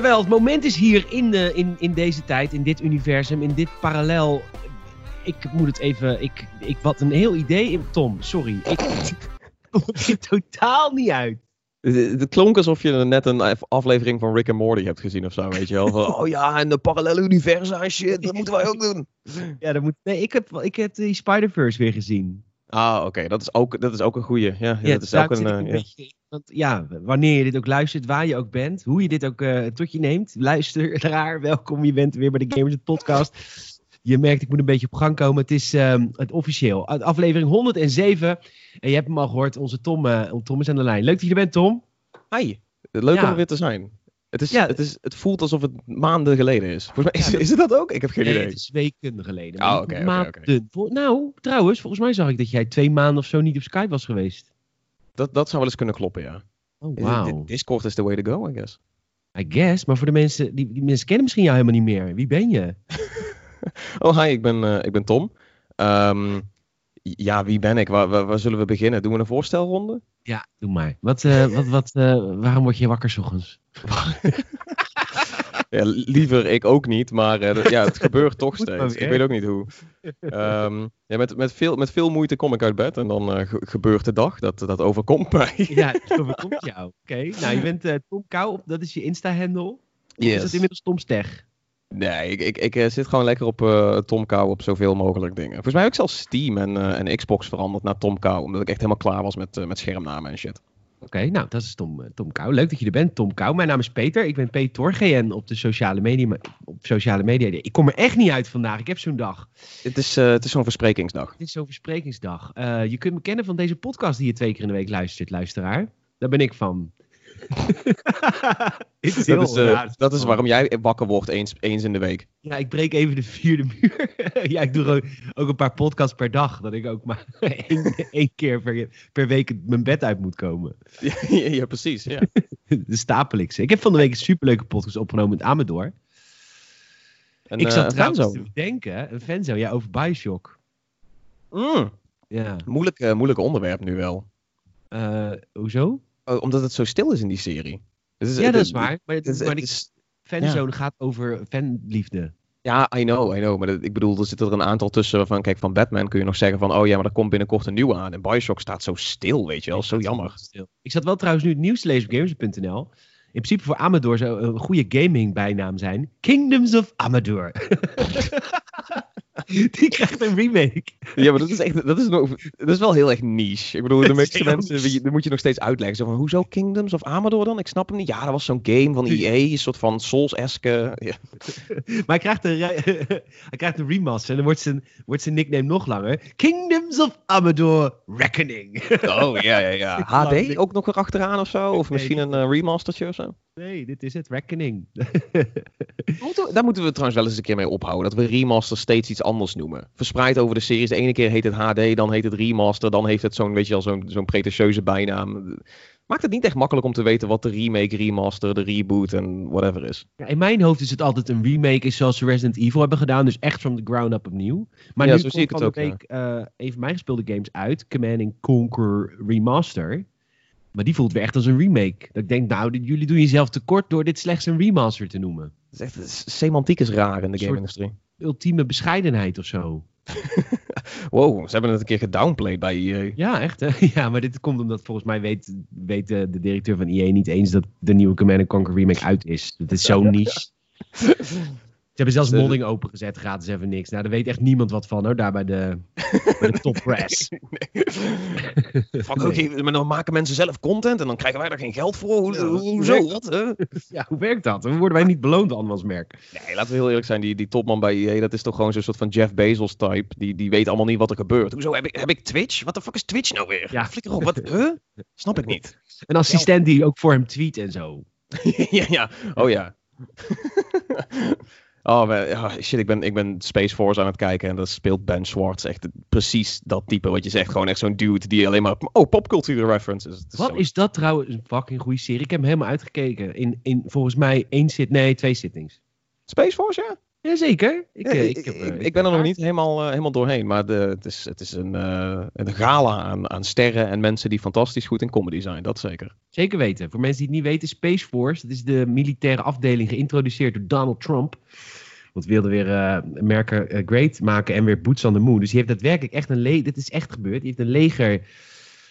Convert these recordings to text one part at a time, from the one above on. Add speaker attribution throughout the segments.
Speaker 1: Jawel, het moment is hier in, de, in, in deze tijd, in dit universum, in dit parallel. Ik moet het even. Ik, ik wat een heel idee. Tom, sorry. Ik kom er totaal niet uit.
Speaker 2: Het, het klonk alsof je net een af- aflevering van Rick en Morty hebt gezien of zo, weet je wel. Van, oh ja, en de parallele universa en shit, dat moeten wij ook doen.
Speaker 1: Ja, dat moet, nee, ik heb, ik heb die Spider-Verse weer gezien.
Speaker 2: Ah, oké, dat, is ook- dat is ook een goeie. Ja,
Speaker 1: Ja,
Speaker 2: dat is ook een... eh,
Speaker 1: een beetje. Want ja, wanneer je dit ook luistert, waar je ook bent, hoe je dit ook eh, tot je neemt, luisteraar, welkom, je bent weer bij de Gamers Podcast. Je merkt, ik moet een beetje op gang komen. Het is ehm, het officieel. Aflevering 107. En je hebt hem al gehoord, onze Tom, eh, Tom is aan de lijn. Leuk dat je er bent, Tom.
Speaker 2: Hi, leuk
Speaker 1: Ja.
Speaker 2: om er weer te zijn. Het, is,
Speaker 1: Ja.
Speaker 2: het, is, het voelt alsof het maanden geleden is. Volgens mij is,
Speaker 1: Ja,
Speaker 2: is het dat ook? Ik heb geen
Speaker 1: Nee,
Speaker 2: idee.
Speaker 1: het is weken geleden.
Speaker 2: Oh,
Speaker 1: maanden. Nou, trouwens, volgens mij zag ik dat jij twee maanden of zo niet op Skype was geweest.
Speaker 2: Dat, dat zou wel eens kunnen kloppen, ja.
Speaker 1: Oh,
Speaker 2: di- Discord is the way to go, I guess.
Speaker 1: I guess. Maar voor de mensen, die, die mensen kennen misschien jou helemaal niet meer. Wie ben je?
Speaker 2: Oh, hi, ik ben, eh, ik ben Tom. Ehm, ja, wie ben ik? Waar, waar, waar zullen we beginnen? Doen we een voorstelronde?
Speaker 1: Ja, doe maar. Wat, eh, wat, wat, eh, waarom word je wakker 's ochtends?
Speaker 2: Ja, liever ik ook niet, maar eh, dat- ja, het gebeurt toch steeds. Ik weet ook niet hoe. Ehm, ja, met, met, veel, met veel moeite kom ik uit bed en dan ge- gebeurt de dag. Dat, dat overkomt mij.
Speaker 1: Ja, het overkomt jou. Oké, nou je bent Tom Kou, dat is je Insta-handle. Of Is dat inmiddels Tom Steg?
Speaker 2: Nee, ik, ik, ik eh, zit gewoon lekker op eh Tom Kou op zoveel mogelijk dingen. Volgens mij heb ik zelfs Steam en, eh, en Xbox veranderd naar Tom Kou. Omdat ik echt helemaal klaar was met, eh, met schermnamen en shit.
Speaker 1: Oké, nou dat is Tom, eh, Tom Kou. Leuk dat je er bent, Tom Kou. Mijn naam is Peter. Ik ben Peter GN op de sociale media. Op sociale media. Ik kom er echt niet uit vandaag. Ik heb zo'n dag.
Speaker 2: Het is, eh, het is zo'n versprekingsdag.
Speaker 1: Het is zo'n versprekingsdag. Eh, je kunt me kennen van deze podcast die je twee keer in de week luistert, luisteraar. Daar ben ik van. Is heel
Speaker 2: Dat is, eh, dat is waarom jij wakker wordt eens, eens in de week.
Speaker 1: Ja, ik breek even de vierde muur. ja, ik doe ook een paar podcasts per dag. Dat ik ook maar één, één keer per, per week mijn bed uit moet komen.
Speaker 2: ja, ja, precies. Ja.
Speaker 1: De stapel ik ze. Ik heb van de week een superleuke podcast opgenomen met Amador.
Speaker 2: En,
Speaker 1: ik
Speaker 2: eh,
Speaker 1: zat
Speaker 2: een
Speaker 1: trouwens te denken, een fanzo, ja, over Bioshock.
Speaker 2: Mm,
Speaker 1: Ja.
Speaker 2: moeilijk, eh, moeilijk onderwerp nu wel.
Speaker 1: Eh, hoezo?
Speaker 2: Oh, omdat het zo stil is in die serie.
Speaker 1: Ja, dat is waar. Maar, het,
Speaker 2: is-
Speaker 1: maar die
Speaker 2: is-
Speaker 1: fanzone gaat over fanliefde.
Speaker 2: ja, I know, I know. Maar dat- ik bedoel, er zitten er een aantal tussen waarvan, kijk, van Batman kun je nog zeggen van, oh ja, maar er komt binnenkort een nieuwe aan. En Bioshock staat zo stil, weet je wel. Zo jammer.
Speaker 1: Stil. Ik zat wel trouwens nu het nieuws te lezen op gamers.nl. In principe voor Amador zou een goede gaming bijnaam zijn. Kingdoms of Amador. Die krijgt een remake.
Speaker 2: Ja, maar dat is echt, dat is, nog, dat is wel heel erg niche. Ik bedoel, de meeste mensen, dan moet je nog steeds uitleggen. Zo van, hoezo Kingdoms of Amador dan? Ik snap hem niet. Ja, dat was zo'n game van EA, een soort van Souls-eske. Ja.
Speaker 1: Maar hij krijgt een, hij krijgt een remaster en dan wordt zijn, wordt zijn nickname nog langer. Kingdoms of Amador Reckoning.
Speaker 2: Oh, ja, ja, ja. HD ook nog erachteraan of zo? Of misschien een eh, remastertje of zo?
Speaker 1: Nee, dit is het, Reckoning.
Speaker 2: Daar moeten we trouwens wel eens een keer mee ophouden. Dat we remaster steeds iets anders noemen. Verspreid over de series. De ene keer heet het HD, dan heet het remaster. Dan heeft het zo'n, weet je wel, zo'n, zo'n pretentieuze bijnaam. Maakt het niet echt makkelijk om te weten wat de remake, remaster, de reboot en whatever is.
Speaker 1: Ja, in mijn hoofd is het altijd een remake, is zoals ze Resident Evil hebben gedaan. Dus echt from the ground up opnieuw. Maar
Speaker 2: Ja,
Speaker 1: nu
Speaker 2: zo
Speaker 1: komt
Speaker 2: zie ik het ook,
Speaker 1: week eh, een van mijn gespeelde games uit. Command and Conquer Remaster. Maar die voelt weer echt als een remake. Dat ik denk, nou, jullie doen jezelf tekort door dit slechts een remaster te noemen.
Speaker 2: Het is echt, is- semantiek is raar in de game-industrie.
Speaker 1: Ultieme bescheidenheid of zo.
Speaker 2: Wow, ze hebben het een keer gedownplayed bij EA.
Speaker 1: Ja, echt hè? Ja, maar dit komt omdat volgens mij weet, weet de, de directeur van EA niet eens dat de nieuwe Command Conquer remake uit is. Het is zo niche. Ze hebben zelfs
Speaker 2: De-
Speaker 1: modding opengezet, gratis even niks. Nou, daar weet echt niemand wat van hoor, daar bij de, bij de top press.
Speaker 2: Maar dan maken mensen zelf content en dan krijgen wij daar geen geld voor. Hoe,
Speaker 1: Ja,
Speaker 2: hoe- hoezo? Wat? hè?
Speaker 1: Ja, hoe werkt dat? Dan worden wij niet beloond als merk.
Speaker 2: Nee, laten we heel eerlijk zijn. Die, die topman bij EA, dat is toch gewoon zo'n soort van Jeff Bezos type. Die, die weet allemaal niet wat er gebeurt. Hoezo heb ik, heb ik Twitch? Wat de fuck is Twitch nou weer?
Speaker 1: Ja.
Speaker 2: Flikker op, wat? Huh? Snap ik niet.
Speaker 1: Een assistent die ook voor hem tweet en zo.
Speaker 2: ja, ja. Oh ja. Oh, we- shit, ik ben, ik ben Space Force aan het kijken en dat speelt Ben Schwartz. Echt precies dat type wat je zegt. Gewoon echt zo'n dude die alleen maar... Oh, popcultuur references.
Speaker 1: Wat
Speaker 2: zo-
Speaker 1: is dat trouwens een fucking goede serie? Ik heb hem helemaal uitgekeken. In, in volgens mij één zit, nee, twee sittings.
Speaker 2: Space Force, ja?
Speaker 1: Jazeker. Ik,
Speaker 2: Ja,
Speaker 1: eh,
Speaker 2: ik,
Speaker 1: ik, heb,
Speaker 2: ik-
Speaker 1: eh,
Speaker 2: ik ben er nog niet helemaal, eh, helemaal doorheen. Maar de, het is, het is een, eh, een gala aan, aan sterren en mensen die fantastisch goed in comedy zijn. Dat zeker.
Speaker 1: Zeker weten. Voor mensen die het niet weten, Space Force, dat is de militaire afdeling geïntroduceerd door Donald Trump. Want wilde weer eh America eh, great maken en weer boots on the moon. Dus die heeft daadwerkelijk echt een leger, dit is echt gebeurd. Die heeft een leger,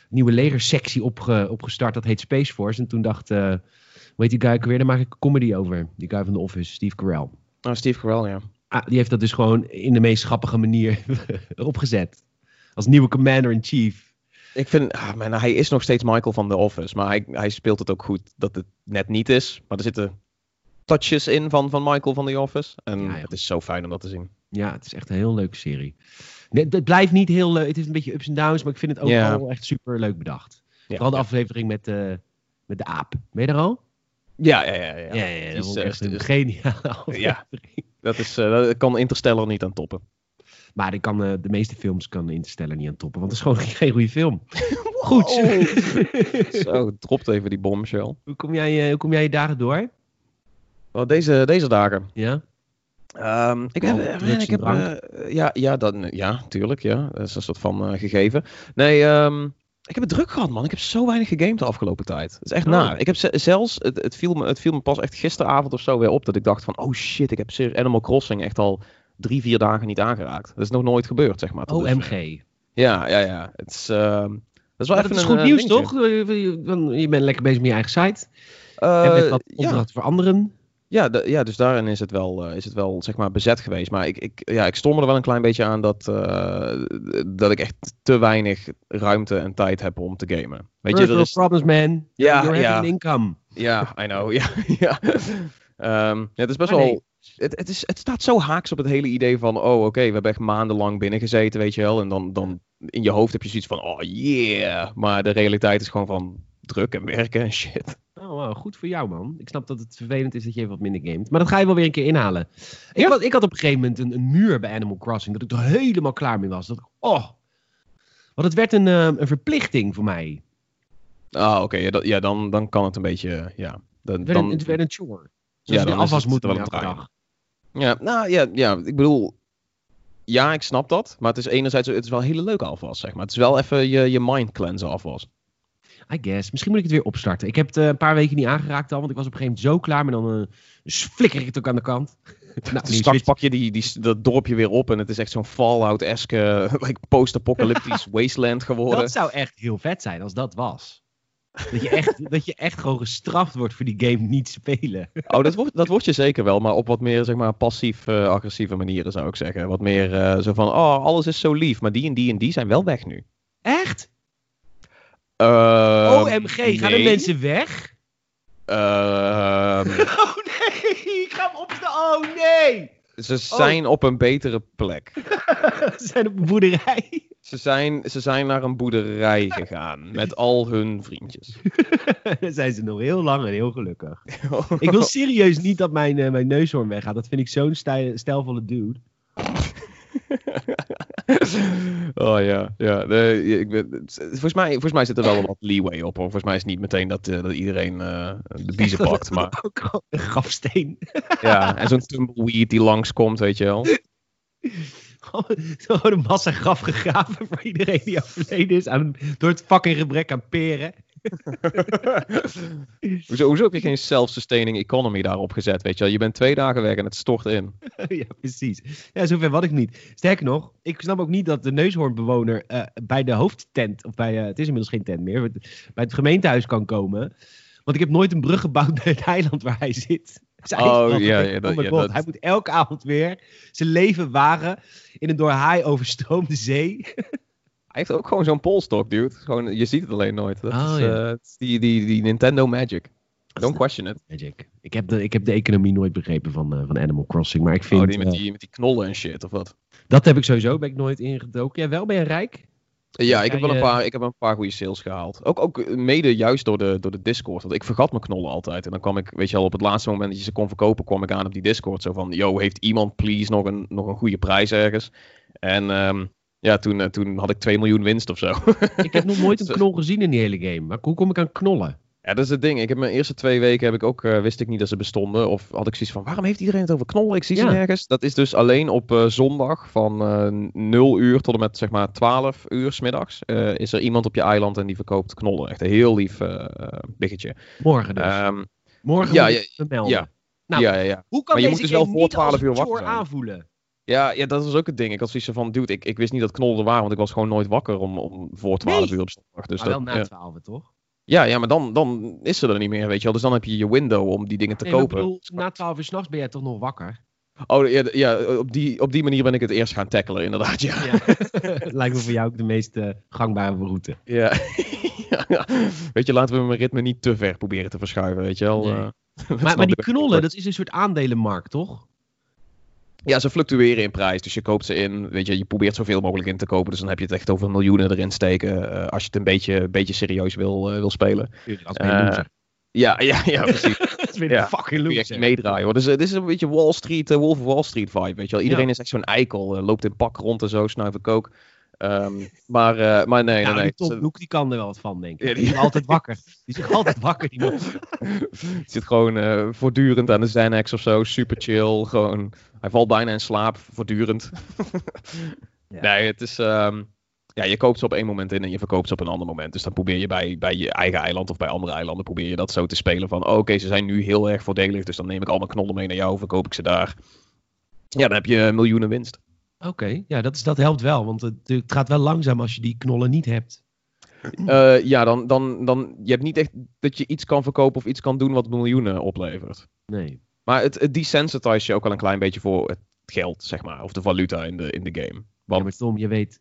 Speaker 1: nieuwe legersectie opge, opgestart, dat heet Space Force. En toen dacht, eh heet die guy ook weer, daar maak ik een comedy over. Die guy van The Office, Steve Carell.
Speaker 2: Nou, Steve Carell, ja.
Speaker 1: Ah, die heeft dat dus gewoon in de meest grappige manier opgezet. Als nieuwe commander-in-chief.
Speaker 2: Ik vind, ah, man, hij is nog steeds Michael van The Office. Maar hij, hij speelt het ook goed dat het net niet is. Maar er zitten touches in van, van Michael van The Office. En
Speaker 1: Ja, ja.
Speaker 2: het is zo fijn om dat te zien.
Speaker 1: Ja, het is echt een heel leuke serie. Nee, het blijft niet heel leuk. Het is een beetje ups en downs, maar ik vind het ook wel echt super leuk bedacht.
Speaker 2: Ja,
Speaker 1: Vooral de aflevering met, eh, met de aap. Ben je er al?
Speaker 2: Ja, ja, ja. ja.
Speaker 1: Ja, ja,
Speaker 2: Die
Speaker 1: dat
Speaker 2: is, eh,
Speaker 1: echt een geniale aflevering.
Speaker 2: Dat, is, eh, dat kan Interstellar niet aan toppen.
Speaker 1: Maar ik kan, eh, de meeste films kan Interstellar niet aan toppen, want het is gewoon geen goede film. Goed.
Speaker 2: Zo, dropt even die bombshell.
Speaker 1: hoe, kom jij, eh, hoe kom jij je dagen door?
Speaker 2: Wel, deze, deze dagen.
Speaker 1: Ja?
Speaker 2: Ehm, ik heb, eh, ik eh, ja, ja, dat, ja, tuurlijk, ja. Dat is een soort van eh, gegeven. Nee, ehm, ik heb het druk gehad, man. Ik heb zo weinig gegamed de afgelopen tijd. Het is echt
Speaker 1: Oh.
Speaker 2: naar. Ik heb ze- zelfs, het, het, viel me, het viel me pas echt gisteravond of zo weer op dat ik dacht van, oh shit, ik heb Animal Crossing echt al drie, vier dagen niet aangeraakt. Dat is nog nooit gebeurd, zeg maar.
Speaker 1: OMG.
Speaker 2: Ja, ja, ja. Het is, ehm, dat is wel
Speaker 1: Maar
Speaker 2: even
Speaker 1: dat is
Speaker 2: een,
Speaker 1: goed
Speaker 2: eh,
Speaker 1: nieuws,
Speaker 2: dingetje.
Speaker 1: toch? Je- Je je bent lekker bezig met je eigen site.
Speaker 2: Eh,
Speaker 1: en met wat
Speaker 2: ja.
Speaker 1: opdrachten voor anderen.
Speaker 2: Ja, de- ja, dus daarin is het wel, eh, is het wel zeg maar bezet geweest. Maar ik, ik, ja, ik stond me er wel een klein beetje aan dat, eh, dat ik echt te weinig ruimte en tijd heb om te gamen. Weet je, er is...
Speaker 1: problems, man.
Speaker 2: Ja,
Speaker 1: You're
Speaker 2: ja.
Speaker 1: income.
Speaker 2: Ja, I know. Ja, ja. Ehm, ja, het is best
Speaker 1: Maar nee.
Speaker 2: wel... Het, het, is, het staat zo haaks op het hele idee van... Oh, oké, we hebben echt maandenlang binnengezeten, weet je wel. En dan, dan in je hoofd heb je zoiets van... Oh, yeah. Maar de realiteit is gewoon van druk en werken en shit.
Speaker 1: Oh, wow, goed voor jou, man. Ik snap dat het vervelend is dat je even wat minder gamet. Maar dat ga je wel weer een keer inhalen. Ik,
Speaker 2: Ja.
Speaker 1: had, ik had op een gegeven moment een, een muur bij Animal Crossing. Dat ik er helemaal klaar mee was. Dat ik, oh. Want het werd een, eh, een verplichting voor mij.
Speaker 2: Ah, oké. ja, dat- ja, dan, dan kan het een beetje... Ja, dan,
Speaker 1: Het werd,
Speaker 2: dan,
Speaker 1: een, het werd een chore.
Speaker 2: Ja,
Speaker 1: Zoals
Speaker 2: dan
Speaker 1: afwas
Speaker 2: het
Speaker 1: moet
Speaker 2: wel
Speaker 1: elke dag.
Speaker 2: Ja, nou ja, ja, ik bedoel, ja, ik snap dat. Maar het is enerzijds, het is wel een hele leuke afwas, zeg maar. Het is wel even je, je mind cleanser afwas.
Speaker 1: I guess. Misschien moet ik het weer opstarten. Ik heb het eh, een paar weken niet aangeraakt al. Want ik was op een gegeven moment zo klaar. Maar dan eh, flikker ik het ook aan de kant. nou,
Speaker 2: Straks
Speaker 1: switch-
Speaker 2: pak je die, die, dat dorpje weer op en het is echt zo'n Fallout-esque, like post-apocalyptisch wasteland geworden.
Speaker 1: Dat zou echt heel vet zijn als dat was. Dat je, echt, dat je echt gewoon gestraft wordt voor die game niet spelen.
Speaker 2: Oh, dat wordt, dat wordt je zeker wel, maar op wat meer, zeg maar, passief-agressieve manieren zou ik zeggen. Wat meer eh, zo van, oh, alles is zo lief, maar die en die en die zijn wel weg nu.
Speaker 1: Echt?
Speaker 2: Ehm,
Speaker 1: OMG, gaan de mensen weg?
Speaker 2: Ehm,
Speaker 1: Oh nee, ik ga hem op de... Oh nee!
Speaker 2: ze zijn op een betere plek.
Speaker 1: Ze zijn op een boerderij.
Speaker 2: Ze zijn, ze zijn naar een boerderij gegaan met al hun vriendjes.
Speaker 1: Dan zijn ze nog heel lang en heel gelukkig. Ik wil serieus niet dat mijn, eh, mijn neushoorn weggaat. Dat vind ik zo'n stij- stijlvolle dude.
Speaker 2: oh ja, ja. Nee, ik ben, volgens, mij, volgens mij zit er wel wat leeway op. Hoor. Volgens mij is het niet meteen dat, eh, dat iedereen eh, de biezen pakt. Maar
Speaker 1: Ook een grafsteen.
Speaker 2: ja, en zo'n tumbleweed die langskomt, weet je wel.
Speaker 1: Gewoon een massa graf gegraven voor iedereen die overleden is aan, door het fucking gebrek aan peren.
Speaker 2: Hoezo, hoezo heb je geen self-sustaining economy daarop gezet, weet je wel? Je bent twee dagen weg en het stort in.
Speaker 1: ja, precies. Ja, zover wat ik niet. Sterker nog, ik snap ook niet dat de neushoornbewoner eh, bij de hoofdtent, of bij, eh, het is inmiddels geen tent meer, bij het gemeentehuis kan komen. Want ik heb nooit een brug gebouwd naar het eiland waar hij zit. Zij
Speaker 2: Oh, ja, ja, dat- dat-
Speaker 1: Hij moet elke avond weer zijn leven wagen in een door haai overstroomde zee.
Speaker 2: Heeft ook gewoon zo'n polstok, dude. Gewoon, je ziet het alleen nooit. Dat
Speaker 1: Oh,
Speaker 2: is,
Speaker 1: ja.
Speaker 2: eh, is die, die, die Nintendo Magic. Don't question it.
Speaker 1: Magic. Ik heb de, ik heb de economie nooit begrepen van, eh, van Animal Crossing, maar ik vind...
Speaker 2: Oh, die met,
Speaker 1: eh,
Speaker 2: die met die knollen en shit, of wat?
Speaker 1: dat heb ik sowieso, ben ik nooit ingedoken. Ja, wel ben je rijk?
Speaker 2: Ja, ik heb wel een paar, ik heb een paar goede sales gehaald. Ook, ook mede juist door de, door de Discord. Want ik vergat mijn knollen altijd. En dan kwam ik, weet je wel, op het laatste moment dat je ze kon verkopen, kwam ik aan op die Discord. Zo van, yo, heeft iemand please nog een, nog een goede prijs ergens? En ehm, ja, toen, eh, toen had ik 2 miljoen winst of zo.
Speaker 1: Ik heb nog nooit een knol gezien in die hele game. Maar hoe kom ik aan knollen?
Speaker 2: Ja, dat is het ding. Ik heb mijn eerste twee weken heb ik ook, eh, wist ik niet dat ze bestonden. Of had ik zoiets van, waarom heeft iedereen het over knollen? Ik zie ze nergens. Dat is dus alleen op eh, zondag van eh 0 uur tot en met zeg maar 12 uur 's middags. eh, is er iemand op je eiland en die verkoopt knollen. Echt een heel lief biggetje.
Speaker 1: Morgen dus.
Speaker 2: Ehm,
Speaker 1: Morgen
Speaker 2: ja,
Speaker 1: moet
Speaker 2: ja,
Speaker 1: melden.
Speaker 2: ja.
Speaker 1: Nou,
Speaker 2: ja, ja, ja.
Speaker 1: Hoe kan
Speaker 2: Maar je
Speaker 1: deze
Speaker 2: moet dus wel voor
Speaker 1: niet als
Speaker 2: 12 uur wakker
Speaker 1: aanvoelen?
Speaker 2: Ja, ja, dat was ook het ding. Ik had zoiets van, dude, ik, ik wist niet dat knollen er waren, want ik was gewoon nooit wakker om, om voor 12
Speaker 1: Nee.
Speaker 2: uur op zondag. Dus
Speaker 1: maar wel
Speaker 2: dat,
Speaker 1: na
Speaker 2: ja.
Speaker 1: 12, toch?
Speaker 2: Ja, ja, maar dan, dan is ze er niet meer, weet je wel. Dus dan heb je je window om die dingen te
Speaker 1: Nee, maar ik
Speaker 2: kopen.
Speaker 1: bedoel, na 12 uur s'nachts ben jij toch nog wakker?
Speaker 2: Oh, ja, ja op, die, op die manier ben ik het eerst gaan tackelen, inderdaad, ja.
Speaker 1: Ja. Lijkt me voor jou ook de meest eh, gangbare route.
Speaker 2: Ja. Ja. Weet je, laten we mijn ritme niet te ver proberen te verschuiven, weet je wel.
Speaker 1: Nee.
Speaker 2: eh.
Speaker 1: Maar, maar die knollen, dat is een soort aandelenmarkt, toch?
Speaker 2: Ja, ze fluctueren in prijs, dus je koopt ze in, weet je, je probeert zoveel mogelijk in te kopen, dus dan heb je het echt over miljoenen erin steken, eh, als je het een beetje, beetje serieus wil, eh, wil spelen. Loser. Ja, ja, ja, precies.
Speaker 1: Dat is weer
Speaker 2: Ja.
Speaker 1: een fucking loser.
Speaker 2: meedraaien hoor. Dus eh, dit is een beetje Wall Street, eh, Wolf of Wall Street vibe, weet je wel. Iedereen
Speaker 1: Ja.
Speaker 2: is echt zo'n eikel, eh, loopt in pak rond en zo, snuift kook. Ehm, maar, eh, maar nee,
Speaker 1: Ja,
Speaker 2: nee, nee.
Speaker 1: die Tom kan er wel wat van, denk ik.
Speaker 2: Ja,
Speaker 1: die...
Speaker 2: die-
Speaker 1: is altijd wakker. Die is altijd wakker, die man.
Speaker 2: zit gewoon eh, voortdurend aan de Xanax of zo, super chill. Gewoon, hij valt bijna in slaap, voortdurend.
Speaker 1: Ja.
Speaker 2: Nee, het is... ehm, ja, je koopt ze op één moment in en je verkoopt ze op een ander moment. Dus dan probeer je bij, bij je eigen eiland of bij andere eilanden... probeer je dat zo te spelen van... oh, oké, ze zijn nu heel erg voordelig, dus dan neem ik al mijn knollen mee naar jou... verkoop ik ze daar. Ja, dan heb je miljoenen winst.
Speaker 1: Oké, ja, dat, is, dat helpt wel. Want het, het gaat wel langzaam als je die knollen niet hebt.
Speaker 2: Eh, ja, dan, dan, dan... Je hebt niet echt dat je iets kan verkopen of iets kan doen wat miljoenen oplevert.
Speaker 1: Nee.
Speaker 2: Maar het, het desensitise je ook al een klein beetje voor het geld, zeg maar. Of de valuta in de, in de game.
Speaker 1: Ja,
Speaker 2: Want
Speaker 1: maar Tom, je weet,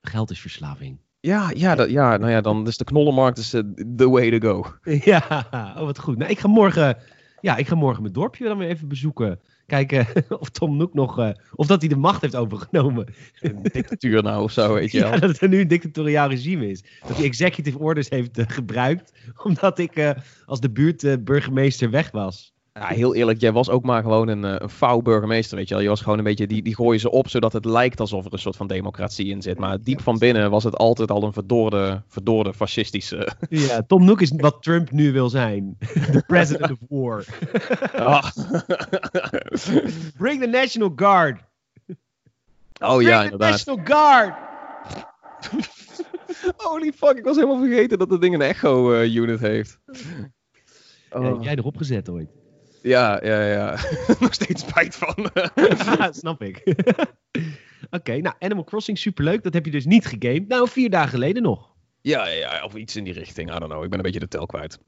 Speaker 1: geld is verslaving.
Speaker 2: ja, ja, dat, ja, nou ja, dan is de knollenmarkt is eh, the way to go.
Speaker 1: Ja, oh, wat goed. Nou, ik ga morgen, ja, ik ga morgen mijn dorpje dan weer even bezoeken. Kijken of Tom Nook nog, eh, of dat hij de macht heeft overgenomen.
Speaker 2: Een dictatuur nou of zo, weet je wel.
Speaker 1: Ja, dat er nu een dictatoriaal regime is. Dat hij executive orders heeft eh, gebruikt, omdat ik eh, als de buurtburgemeester weg was.
Speaker 2: Ja, heel eerlijk, jij was ook maar gewoon een, eh, een burgemeester, weet je wel. Je was gewoon een beetje, die, die gooien ze op zodat het lijkt alsof er een soort van democratie in zit. Maar diep van binnen was het altijd al een verdorde, verdorde fascistische...
Speaker 1: Ja, Tom Nook is wat Trump nu wil zijn. The president of war.
Speaker 2: Ah.
Speaker 1: Bring the National Guard.
Speaker 2: oh
Speaker 1: Bring
Speaker 2: ja,
Speaker 1: the
Speaker 2: inderdaad.
Speaker 1: National Guard.
Speaker 2: Holy fuck, ik was helemaal vergeten dat dat ding een echo-unit heeft.
Speaker 1: Ja,
Speaker 2: Oh.
Speaker 1: heb jij erop gezet ooit?
Speaker 2: Ja, ja, ja. Nog steeds spijt van.
Speaker 1: Snap ik. Oké, nou Animal Crossing superleuk. Dat heb je dus niet gegamed. Nou, vier dagen geleden nog.
Speaker 2: ja, ja, ja, of iets in die richting. I don't know. Ik ben een beetje de tel kwijt.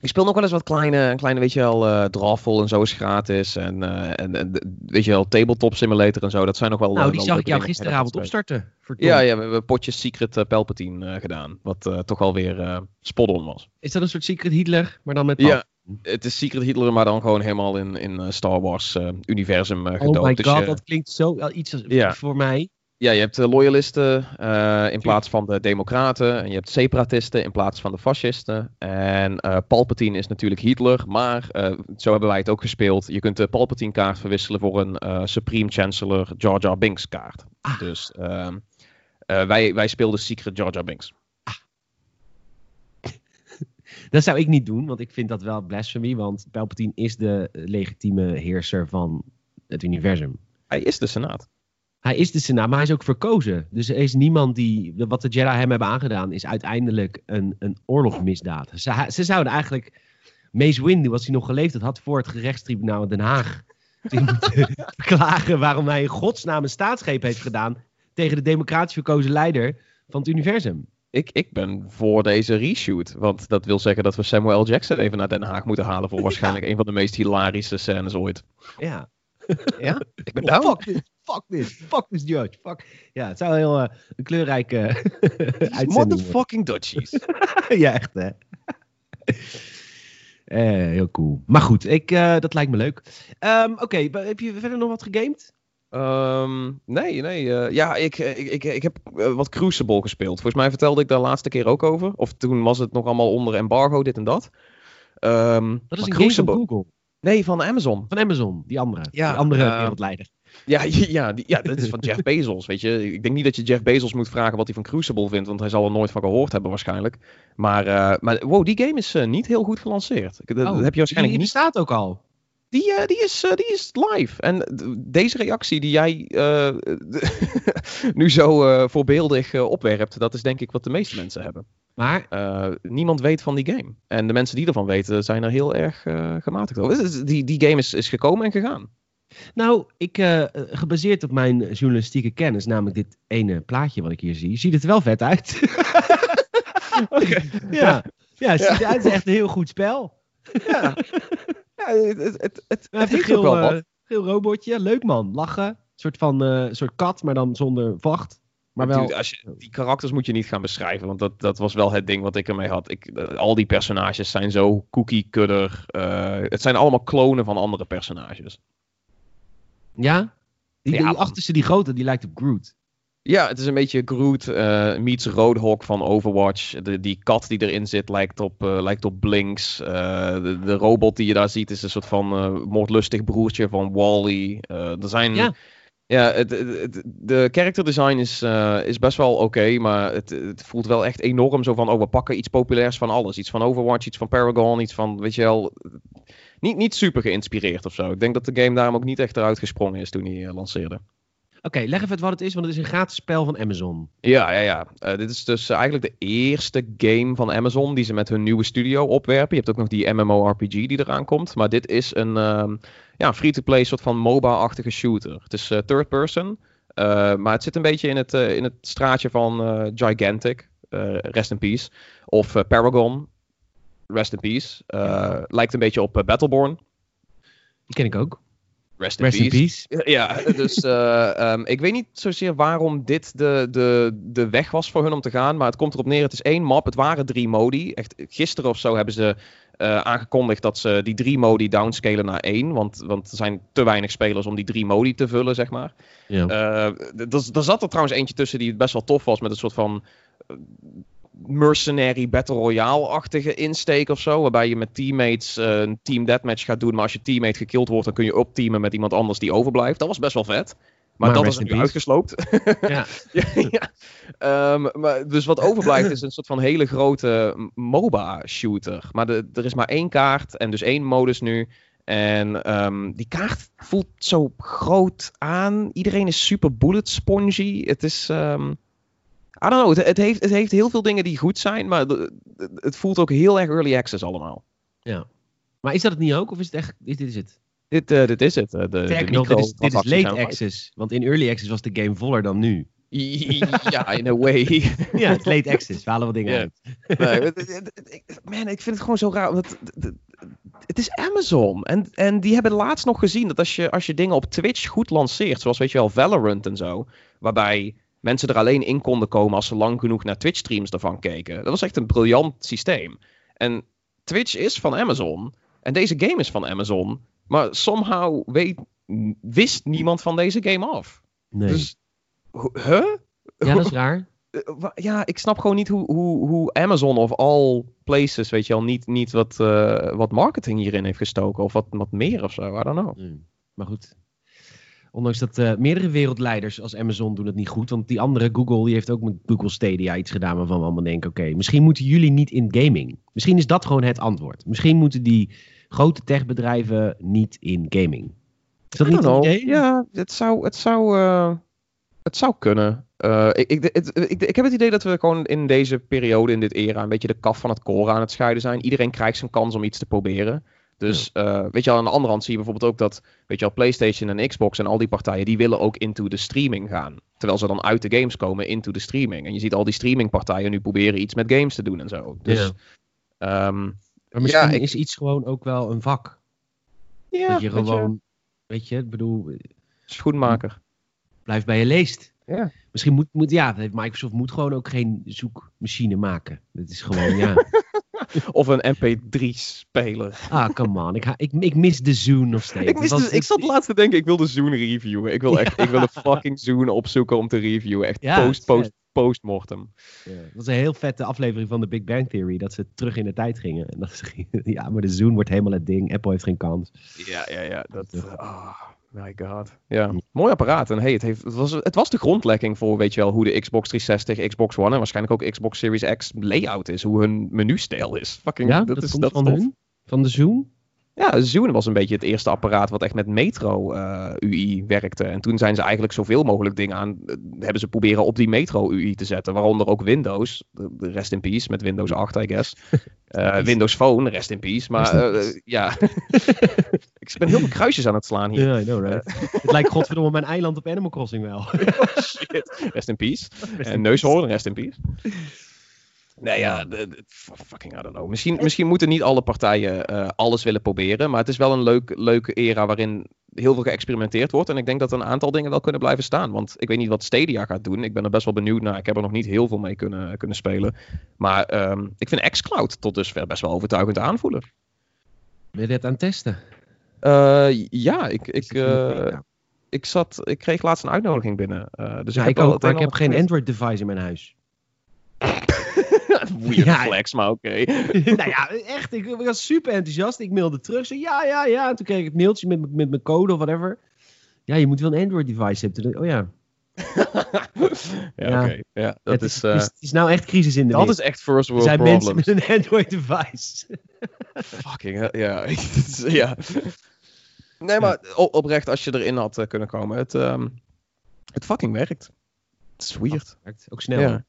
Speaker 2: Ik speel nog wel eens wat kleine, kleine weet je wel, Drawful en zo is gratis. En, eh, en, en weet je wel, Tabletop Simulator en zo. Dat zijn nog wel
Speaker 1: nou,
Speaker 2: eh,
Speaker 1: die
Speaker 2: wel
Speaker 1: zag ik jou gisteravond
Speaker 2: te
Speaker 1: opstarten.
Speaker 2: Ja, ja, we hebben potjes Secret eh, Palpatine gedaan. Wat toch wel weer eh spot-on was.
Speaker 1: Is dat een soort Secret Hitler, maar dan met
Speaker 2: Ja, het is Secret Hitler, maar dan gewoon helemaal in, in eh, Star Wars eh, universum eh, gedoopt.
Speaker 1: Oh my
Speaker 2: Dus
Speaker 1: god,
Speaker 2: je-
Speaker 1: dat klinkt zo iets voor mij.
Speaker 2: Ja, je hebt loyalisten in plaats van de democraten. En je hebt separatisten in plaats van de fascisten. En Palpatine is natuurlijk Hitler. Maar zo hebben wij het ook gespeeld. Je kunt de Palpatine kaart verwisselen voor een Supreme Chancellor Jar Jar Binks kaart.
Speaker 1: Ah.
Speaker 2: Dus ehm, eh, wij, wij speelden Secret Jar Jar Binks.
Speaker 1: Dat zou ik niet doen, want ik vind dat wel blasphemy. Want Palpatine is de eh, legitieme heerser van het universum.
Speaker 2: Hij is de Senaat.
Speaker 1: Hij is de Senaat, maar hij is ook verkozen. Dus er is niemand die. Wat de Jedi hem hebben aangedaan, is uiteindelijk een, een oorlogsmisdaad. Ze, ze zouden eigenlijk. Mace Windu, als hij nog geleefd had, had voor het gerechtstribunaal in Den Haag. verklaren waarom hij in godsnaam een staatsgreep heeft gedaan. tegen de democratisch verkozen leider van het universum.
Speaker 2: Ik, ik ben voor deze reshoot. Want dat wil zeggen dat we Samuel L. Jackson even naar Den Haag moeten halen. Voor waarschijnlijk een van de meest hilarische scènes ooit.
Speaker 1: Ja.
Speaker 2: Ja, ik ben
Speaker 1: Oh,
Speaker 2: down.
Speaker 1: fuck this, fuck this, fuck this judge. Fuck. Ja, het zou heel eh, een kleurrijke uitzending worden.
Speaker 2: Motherfucking Dutchies.
Speaker 1: ja, echt hè. Eh, heel cool. Maar goed, ik, eh, dat lijkt me leuk. Ehm, Oké, heb je verder nog wat gegamed?
Speaker 2: Ehm, nee, nee. eh, ja, ik, ik, ik, ik heb eh, wat Crucible gespeeld. Volgens mij vertelde ik daar laatste keer ook over. Of toen was het nog allemaal onder embargo, dit en dat. Ehm,
Speaker 1: Dat is een game van Google.
Speaker 2: Nee, van Amazon.
Speaker 1: Van Amazon, die andere.
Speaker 2: Ja,
Speaker 1: die andere
Speaker 2: eh,
Speaker 1: wereldleider.
Speaker 2: Ja, ja, die, ja, dat is van Jeff Bezos, weet je. Ik denk niet dat je Jeff Bezos moet vragen wat hij van Crucible vindt, want hij zal er nooit van gehoord hebben waarschijnlijk. Maar, uh, maar wow, die game is uh, niet heel goed gelanceerd. Dat,
Speaker 1: oh,
Speaker 2: dat heb je waarschijnlijk
Speaker 1: die staat ook al.
Speaker 2: Die, uh, die, is, uh, die is live. En deze reactie die jij uh, nu zo voorbeeldig opwerpt, dat is denk ik wat de meeste mensen hebben.
Speaker 1: Maar
Speaker 2: niemand weet van die game. En de mensen die ervan weten zijn er heel erg gematigd over. Die, die game is, is gekomen en gegaan.
Speaker 1: Nou, ik, gebaseerd op mijn journalistieke kennis, namelijk dit ene plaatje wat ik hier zie, ziet het er wel vet uit.
Speaker 2: okay.
Speaker 1: Ja, ja, het ziet. Het is echt een heel goed spel.
Speaker 2: Ja. Ja, het, het, het, het
Speaker 1: heeft een geel, geel robotje. Leuk man, lachen. Een soort van uh, soort kat, maar dan zonder vacht. Maar wel...
Speaker 2: Als je, die karakters moet je niet gaan beschrijven, want dat, dat was wel het ding wat ik ermee had. Ik, uh, al die personages zijn zo cookie-cutter. het zijn allemaal klonen van andere personages.
Speaker 1: Ja? Die,
Speaker 2: Ja,
Speaker 1: die achterste, die grote, die lijkt op Groot.
Speaker 2: Ja, het is een beetje Groot uh, meets Roadhog van Overwatch. De, die kat die erin zit lijkt op, uh, lijkt op Blinks. Uh, de, de, robot die je daar ziet is een soort van moordlustig broertje van Wally. er zijn...
Speaker 1: Ja.
Speaker 2: Ja, het, het, de character design is, is best wel oké, maar het, het voelt wel echt enorm zo van, oh, we pakken iets populairs van alles. Iets van Overwatch, iets van Paragon, iets van, weet je wel, niet, niet super geïnspireerd of zo. Ik denk dat de game daarom ook niet echt eruit gesprongen is toen hij lanceerde.
Speaker 1: Oké, okay, leg even wat het is, want het is een gratis spel van Amazon.
Speaker 2: Ja, ja, ja. Uh, dit is dus uh, eigenlijk de eerste game van Amazon die ze met hun nieuwe studio opwerpen. Je hebt ook nog die MMORPG die eraan komt. Maar dit is een uh, ja, free-to-play soort van MOBA-achtige shooter. Het is third person, maar het zit een beetje in het, in het straatje van Gigantic, rest in peace. Of Paragon, rest in peace. Lijkt een beetje op Battleborn.
Speaker 1: Die ken ik ook.
Speaker 2: Rest in,
Speaker 1: Rest in
Speaker 2: peace.
Speaker 1: peace.
Speaker 2: Ja, dus uh, um, ik weet niet zozeer waarom dit de, de, de weg was voor hun om te gaan. Maar het komt erop neer, het is één map. Het waren drie modi. Echt, gisteren of zo hebben ze uh, aangekondigd dat ze die drie modi downscalen naar één. Want, want er zijn te weinig spelers om die drie modi te vullen, zeg maar.
Speaker 1: Ja.
Speaker 2: Uh, er zat er trouwens eentje tussen die best wel tof was. Met een soort van mercenary battle royale-achtige insteek of zo. Waarbij je met teammates uh, een team deathmatch gaat doen. Maar als je teammate gekild wordt, dan kun je opteamen met iemand anders die overblijft. Dat was best wel vet. Maar,
Speaker 1: Maar
Speaker 2: dat is nu uitgesloopt.
Speaker 1: Ja.
Speaker 2: ja, ja. Ehm, maar, dus wat overblijft is een soort van hele grote MOBA-shooter. Maar de, er is maar één kaart en dus één modus nu. En ehm, die kaart voelt zo groot aan. Iedereen is super bullet spongy. Het is... ehm, I don't know, het, het, heeft, het heeft heel veel dingen die goed zijn, maar het voelt ook heel erg early access allemaal.
Speaker 1: Maar is dat het niet ook? Of is het echt, is dit is het?
Speaker 2: Dit, eh, dit is het. eh, de,
Speaker 1: Sterker nog, dit is, dit is
Speaker 2: microtransacties
Speaker 1: late access. Want in early access was de game voller dan nu.
Speaker 2: Ja, in a way.
Speaker 1: Ja, het late access. We halen wat dingen
Speaker 2: Ja.
Speaker 1: uit.
Speaker 2: Nee, man, ik vind het gewoon zo raar. Het is Amazon. En, en die hebben laatst nog gezien dat als je, als je dingen op Twitch goed lanceert, zoals weet je wel, Valorant en zo, waarbij mensen er alleen in konden komen als ze lang genoeg naar Twitch streams ervan keken. Dat was echt een briljant systeem. En Twitch is van Amazon. En deze game is van Amazon. Maar somehow weet, wist niemand van deze game af.
Speaker 1: Nee.
Speaker 2: Dus, huh?
Speaker 1: ja, dat is raar.
Speaker 2: Eh, ja, ik snap gewoon niet hoe, hoe, hoe Amazon of all places, weet je wel, niet, niet wat, eh, wat marketing hierin heeft gestoken. Of wat, wat meer of zo, I don't know.
Speaker 1: Nee. Maar goed. Ondanks dat eh, meerdere wereldleiders als Amazon doen het niet goed. Want die andere, Google, die heeft ook met Google Stadia iets gedaan waarvan we allemaal denken... Oké, misschien moeten jullie niet in gaming. Misschien is dat gewoon het antwoord. Misschien moeten die grote techbedrijven niet in gaming. Is dat niet
Speaker 2: know.
Speaker 1: idee?
Speaker 2: Ja, het zou, het zou, eh, het zou kunnen. Eh, ik, ik, ik, ik heb het idee dat we gewoon in deze periode, in dit era, een beetje de kaf van het koren aan het scheiden zijn. Iedereen krijgt zijn kans om iets te proberen. Dus eh, weet je wel, aan de andere hand zie je bijvoorbeeld ook dat, weet je wel, PlayStation en Xbox en al die partijen, die willen ook into de streaming gaan. Terwijl ze dan uit de games komen into de streaming. En je ziet al die streamingpartijen nu proberen iets met games te doen en zo. Dus,
Speaker 1: Ja.
Speaker 2: ehm,
Speaker 1: Maar misschien
Speaker 2: Ja, ik-
Speaker 1: is iets gewoon ook wel een vak.
Speaker 2: ja,
Speaker 1: dat je
Speaker 2: weet
Speaker 1: gewoon, weet je, ik bedoel,
Speaker 2: schoenmaker.
Speaker 1: blijf bij je leest.
Speaker 2: Ja.
Speaker 1: Misschien moet, moet ja, Microsoft moet gewoon ook geen zoekmachine maken. Dat is gewoon, ja.
Speaker 2: Of een MP3-speler.
Speaker 1: Ah, come on. Ik, ik, ik mis de Zoom nog steeds.
Speaker 2: Ik, mis
Speaker 1: was-
Speaker 2: ik zat laatst te denken, ik wil de Zoom reviewen. Ik wil echt, ik wil een fucking Zoon opzoeken om te reviewen. Echt
Speaker 1: Ja,
Speaker 2: post, post, postmortem.
Speaker 1: Ja, dat was een heel vette aflevering van de Big Bang Theory. Dat ze terug in de tijd gingen. En dat ze gingen ja, maar de Zoom wordt helemaal het ding. Apple heeft geen kans.
Speaker 2: Ja, ja, ja. Dat,
Speaker 1: Ja.
Speaker 2: My god. Ja, mooi apparaat. En hey, het, heeft, het, was, het was de grondlegging voor, weet je wel, hoe de Xbox 360, Xbox One en waarschijnlijk ook Xbox Series X layout is. Hoe hun menustijl is. Fucking,
Speaker 1: Ja,
Speaker 2: dat,
Speaker 1: dat
Speaker 2: is dat
Speaker 1: van hun? Van de Zoom?
Speaker 2: Ja, Zoom was een beetje het eerste apparaat wat echt met Metro eh, UI werkte. En toen zijn ze eigenlijk zoveel mogelijk dingen aan, eh, hebben ze proberen op die Metro UI te zetten. Waaronder ook Windows, rest in peace, met Windows 8 I guess. Eh, Windows Phone, rest in peace. Maar ja, ik ben heel veel kruisjes aan het slaan hier.
Speaker 1: Ja, I know, right? het lijkt godverdomme mijn eiland op Animal Crossing wel.
Speaker 2: Shit. Rest in peace.
Speaker 1: Rest
Speaker 2: En neushoorn, rest in peace. Nee, ja, fucking, I don't know. Misschien, misschien moeten niet alle partijen eh, alles willen proberen, maar het is wel een leuk, leuke era waarin heel veel geëxperimenteerd wordt. En ik denk dat een aantal dingen wel kunnen blijven staan. Want ik weet niet wat Stadia gaat doen. Ik ben er best wel benieuwd naar. Ik heb er nog niet heel veel mee kunnen, kunnen spelen. Maar ehm, ik vind xCloud tot dusver best wel overtuigend aanvoelen.
Speaker 1: Ben je dit aan het testen?
Speaker 2: Eh, ja, ik, ik, eh, ik, zat, ik kreeg laatst een uitnodiging binnen. Dus
Speaker 1: Ja,
Speaker 2: ik, heb
Speaker 1: ook, ik heb
Speaker 2: en
Speaker 1: geen Android-device in mijn huis.
Speaker 2: Weird
Speaker 1: Ja.
Speaker 2: flex, maar oké.
Speaker 1: nou ja, echt. Ik was super enthousiast. Ik mailde terug. Zo, ja, ja, ja. En toen kreeg ik het mailtje met, met mijn code of whatever. Ja, je moet wel een Android-device hebben. Toen Oh ja,
Speaker 2: ja,
Speaker 1: Ja.
Speaker 2: oké. Ja, dat
Speaker 1: het
Speaker 2: is,
Speaker 1: is,
Speaker 2: eh,
Speaker 1: het is, het is nou echt crisis in de
Speaker 2: dat
Speaker 1: wereld.
Speaker 2: is echt first world
Speaker 1: zijn mensen
Speaker 2: problems.
Speaker 1: met een Android-device.
Speaker 2: Fucking hell, ja. Het ja. Nee, maar oprecht, als je erin had eh, kunnen komen, het, ehm, het fucking werkt. Het is weird.
Speaker 1: Ook snel.
Speaker 2: Ja.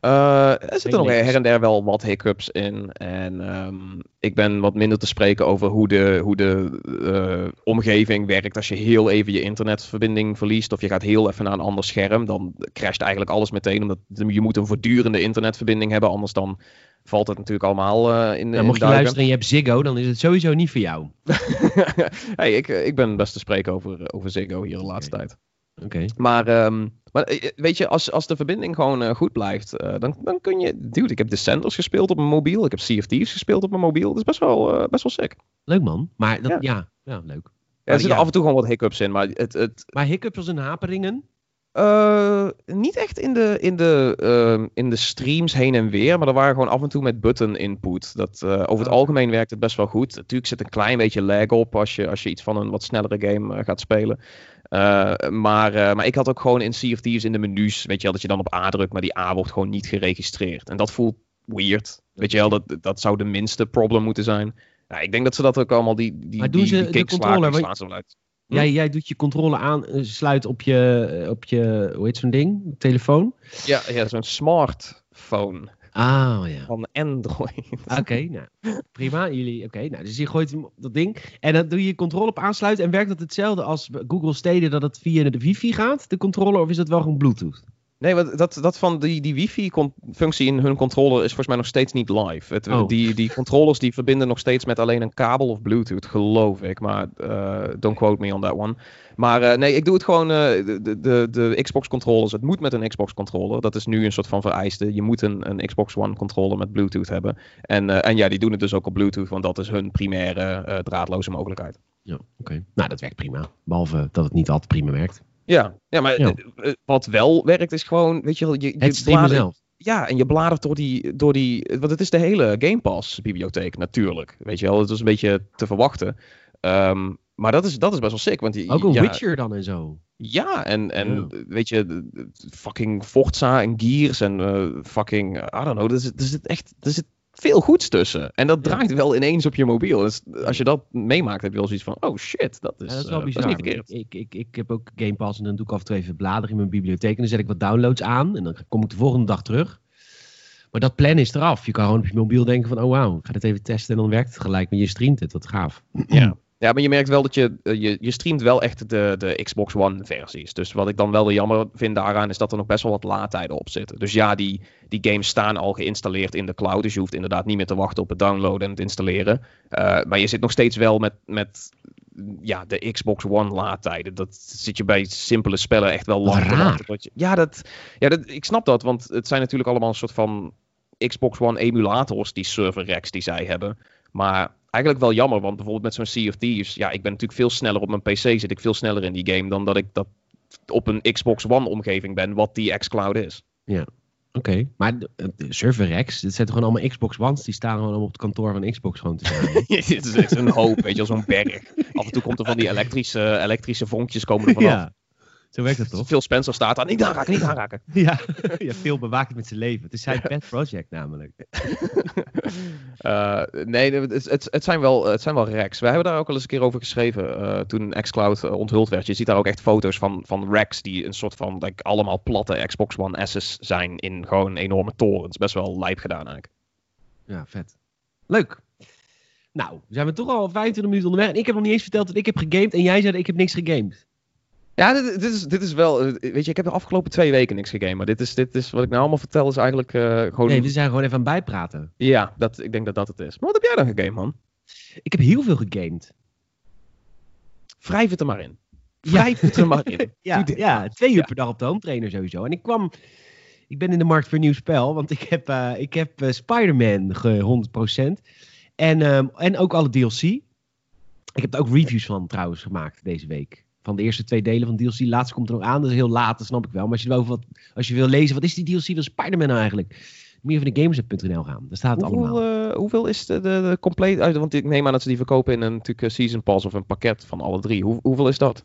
Speaker 2: Eh, er zitten nog her en der wel wat hiccups in. En ehm, ik ben wat minder te spreken over hoe de, hoe de eh, omgeving werkt. Als je heel even je internetverbinding verliest of je gaat heel even naar een ander scherm, dan crasht eigenlijk alles meteen. Omdat je moet een voortdurende internetverbinding hebben, anders dan valt het natuurlijk allemaal eh, in,
Speaker 1: Nou,
Speaker 2: in
Speaker 1: mocht je
Speaker 2: duigen.
Speaker 1: luisteren en je hebt Ziggo, dan is het sowieso niet voor jou.
Speaker 2: hey, ik, ik ben best te spreken over, over Ziggo hier de laatste tijd.
Speaker 1: Oké.
Speaker 2: Maar, ehm, maar eh, weet je, als, als de verbinding gewoon eh, goed blijft, eh, dan, dan kun je... Dude, ik heb Descenders gespeeld op mijn mobiel. Ik heb Sea of Thieves gespeeld op mijn mobiel. Dat is best wel, best wel sick.
Speaker 1: Leuk man. Maar dat,
Speaker 2: Ja.
Speaker 1: ja. Ja, leuk.
Speaker 2: Ja, er zitten
Speaker 1: ja.
Speaker 2: af en toe gewoon wat hiccups in, maar het... het
Speaker 1: Maar hiccups een haperingen?
Speaker 2: niet echt in de, in, de, ehm, in de streams heen en weer, maar er waren gewoon af en toe met button input. Dat, over het
Speaker 1: Ah.
Speaker 2: algemeen werkt het best wel goed. Natuurlijk zit een klein beetje lag op als je, als je iets van een wat snellere game gaat spelen. Eh, maar, eh, maar ik had ook gewoon in Sea of Thieves in de menus, weet je wel, dat je dan op A drukt, maar die A wordt gewoon niet geregistreerd. En dat voelt weird. Weet je wel, dat, dat zou de minste problem moeten zijn. Ik denk dat ze dat ook allemaal, die, die,
Speaker 1: Maar doen
Speaker 2: die,
Speaker 1: ze
Speaker 2: die
Speaker 1: de
Speaker 2: kick
Speaker 1: controller,
Speaker 2: slaan, ze uit. Hm?
Speaker 1: Jij, jij doet je controle aan, eh, sluit op je, op je, hoe heet zo'n ding? Telefoon?
Speaker 2: Ja, ja zo'n smartphone
Speaker 1: Ah, ja.
Speaker 2: van Android.
Speaker 1: Oké, nou, prima. Jullie, oké, nou, dus je gooit dat ding. En dan doe je je controle op aansluiten. En werkt dat hetzelfde als Google Stadia, dat het via de wifi gaat, de controller? Of is dat wel gewoon Bluetooth?
Speaker 2: Nee, want dat, dat van die, die wifi-functie in hun controller is volgens mij nog steeds niet live. Het,
Speaker 1: Oh.
Speaker 2: die, die controllers die verbinden nog steeds met alleen een kabel of Bluetooth, geloof ik. Maar eh, don't quote me on that one. Maar eh, nee, ik doe het gewoon, eh, de, de, de, de Xbox controllers. Het moet met een Xbox controller. Dat is nu een soort van vereiste. Je moet een, een Xbox One controller met Bluetooth hebben. En, en ja, die doen het dus ook op Bluetooth, want dat is hun primaire draadloze mogelijkheid.
Speaker 1: Ja, oké. Nou, dat werkt prima. Behalve dat het niet altijd prima werkt.
Speaker 2: Ja, ja maar
Speaker 1: Ja.
Speaker 2: eh, eh, wat wel werkt is gewoon, weet je wel, je, je bladert-
Speaker 1: zelf.
Speaker 2: Ja, en je bladert door die, door die. Want het is de hele Game Pass bibliotheek natuurlijk. Weet je wel, het is een beetje te verwachten. Ehm, maar dat is, dat is best wel sick. Want die,
Speaker 1: Ook een
Speaker 2: ja,
Speaker 1: Witcher dan en zo.
Speaker 2: Ja, en, en
Speaker 1: Ja.
Speaker 2: weet je, fucking Forza en Gears en eh, fucking, I don't know. Er zit, er zit echt er zit veel goeds tussen. En dat
Speaker 1: Ja.
Speaker 2: draait wel ineens op je mobiel. Dus als je dat meemaakt, heb je wel zoiets van, oh shit, dat is,
Speaker 1: Ja, dat is
Speaker 2: eh,
Speaker 1: wel bizar.
Speaker 2: niet verkeerd.
Speaker 1: ik, ik, ik, ik heb ook Game Pass en dan doe ik af en toe even bladeren in mijn bibliotheek. En dan zet ik wat downloads aan. En dan kom ik de volgende dag terug. Maar dat plan is eraf. Je kan gewoon op je mobiel denken van, oh wauw, ik ga dit even testen. En dan werkt het gelijk. Maar je streamt het, wat gaaf.
Speaker 2: Ja. ja, maar je merkt wel dat je, eh, je, je streamt wel echt de, de Xbox One versies. Dus wat ik dan wel weer jammer vind daaraan is dat er nog best wel wat laadtijden op zitten. Dus ja, die, die games staan al geïnstalleerd in de cloud. Dus je hoeft inderdaad niet meer te wachten op het downloaden en het installeren. Eh, maar je zit nog steeds wel met, met ja, de Xbox One laadtijden. Dat zit je bij simpele spellen echt wel lang
Speaker 1: raar.
Speaker 2: je- Ja, dat, ja dat, ik snap dat, want het zijn natuurlijk allemaal een soort van Xbox One emulators, die server racks die zij hebben. Maar eigenlijk wel jammer, want bijvoorbeeld met zo'n Sea of Thieves, ja, ik ben natuurlijk veel sneller op mijn PC, zit ik veel sneller in die game dan dat ik dat op een Xbox One omgeving ben, wat die xCloud is.
Speaker 1: Oké, Oké, maar de, de server racks, dit zijn toch gewoon allemaal Xbox Ones? Die staan gewoon op het kantoor van Xbox gewoon te staan.
Speaker 2: Het is echt een hoop, weet je zo'n berg. Af en toe komt er van die elektrische, elektrische vonkjes komen er vanaf.
Speaker 1: ja, zo werkt dat toch?
Speaker 2: Phil Spencer staat daar, niet aanraken, niet aanraken.
Speaker 1: Ja, ja veel bewaakt met zijn leven. Het is zijn pet project namelijk.
Speaker 2: Uh, nee, het, het, het, zijn wel, het zijn wel racks. We hebben daar ook al eens een keer over geschreven uh, toen xCloud uh, onthuld werd. Je ziet daar ook echt foto's van, van racks die een soort van like, allemaal platte Xbox One S's zijn in gewoon enorme torens. Best wel lijp gedaan eigenlijk.
Speaker 1: Ja, vet. Leuk. Nou, zijn we toch al 25 minuten onderweg. En ik heb nog niet eens verteld dat ik heb gegamed en jij zei dat ik heb niks gegamed.
Speaker 2: Ja, dit, dit, is, dit is wel. Weet je, ik heb de afgelopen twee weken niks gegamed. Maar dit is, dit is wat ik nou allemaal vertel, is eigenlijk uh, gewoon.
Speaker 1: Nee, we zijn gewoon even aan bijpraten.
Speaker 2: Ja, dat, ik denk dat dat het is. Maar wat heb jij dan gegamed, man?
Speaker 1: Ik heb heel veel gegamed.
Speaker 2: Wrijf het er maar in. Wrijf het er maar in.
Speaker 1: ja, ja, twee uur ja. per dag op de home trainer sowieso. En ik kwam. Ik ben in de markt voor een nieuw spel, want ik heb, uh, ik heb uh, Spider-Man 100%. En, um, en ook alle DLC. Ik heb er ook reviews van trouwens gemaakt deze week van de eerste twee delen van DLC. Laatst komt er nog aan, dat is heel laat, dat snap ik wel. Maar als je, over wat, als je wil lezen, wat is die DLC van Spider-Man nou eigenlijk? Moet je even naar gamersnet.nl gaan, daar staat het
Speaker 2: hoeveel,
Speaker 1: allemaal.
Speaker 2: Uh, hoeveel is de, de, de compleet uit? Want ik neem aan dat ze die verkopen in een natuurlijk season pass of een pakket van alle drie. Hoe, hoeveel is dat?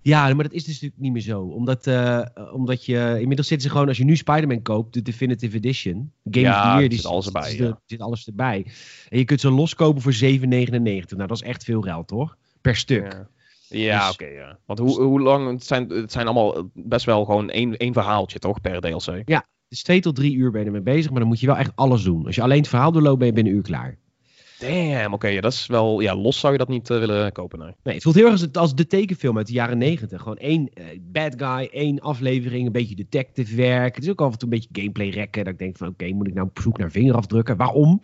Speaker 1: Ja, maar dat is dus natuurlijk niet meer zo. Omdat, uh, omdat je, inmiddels zitten ze gewoon, als je nu Spider-Man koopt, de Definitive Edition. Game
Speaker 2: ja,
Speaker 1: of the Year, die
Speaker 2: zit alles erbij.
Speaker 1: Zit, ja. zit alles erbij. En je kunt ze loskopen voor 7,99. Nou, dat is echt veel geld, hoor. Per stuk.
Speaker 2: Ja. Ja, dus, oké, okay, ja. Want hoe, hoe lang, het zijn, het zijn allemaal best wel gewoon één, één verhaaltje, toch, per DLC?
Speaker 1: Ja, dus twee tot drie uur ben je ermee bezig, maar dan moet je wel echt alles doen. Als je alleen het verhaal doorloopt, ben je binnen een uur klaar.
Speaker 2: Damn, oké, okay, ja, dat is wel, ja, los zou je dat niet uh, willen kopen, nee.
Speaker 1: Nee, het voelt heel erg als, als de tekenfilm uit de jaren negentig. Gewoon één uh, bad guy, één aflevering, een beetje detective werk. Het is ook af en toe een beetje gameplay rekken, dat ik denk van, oké, okay, moet ik nou op zoek naar vingerafdrukken? Waarom?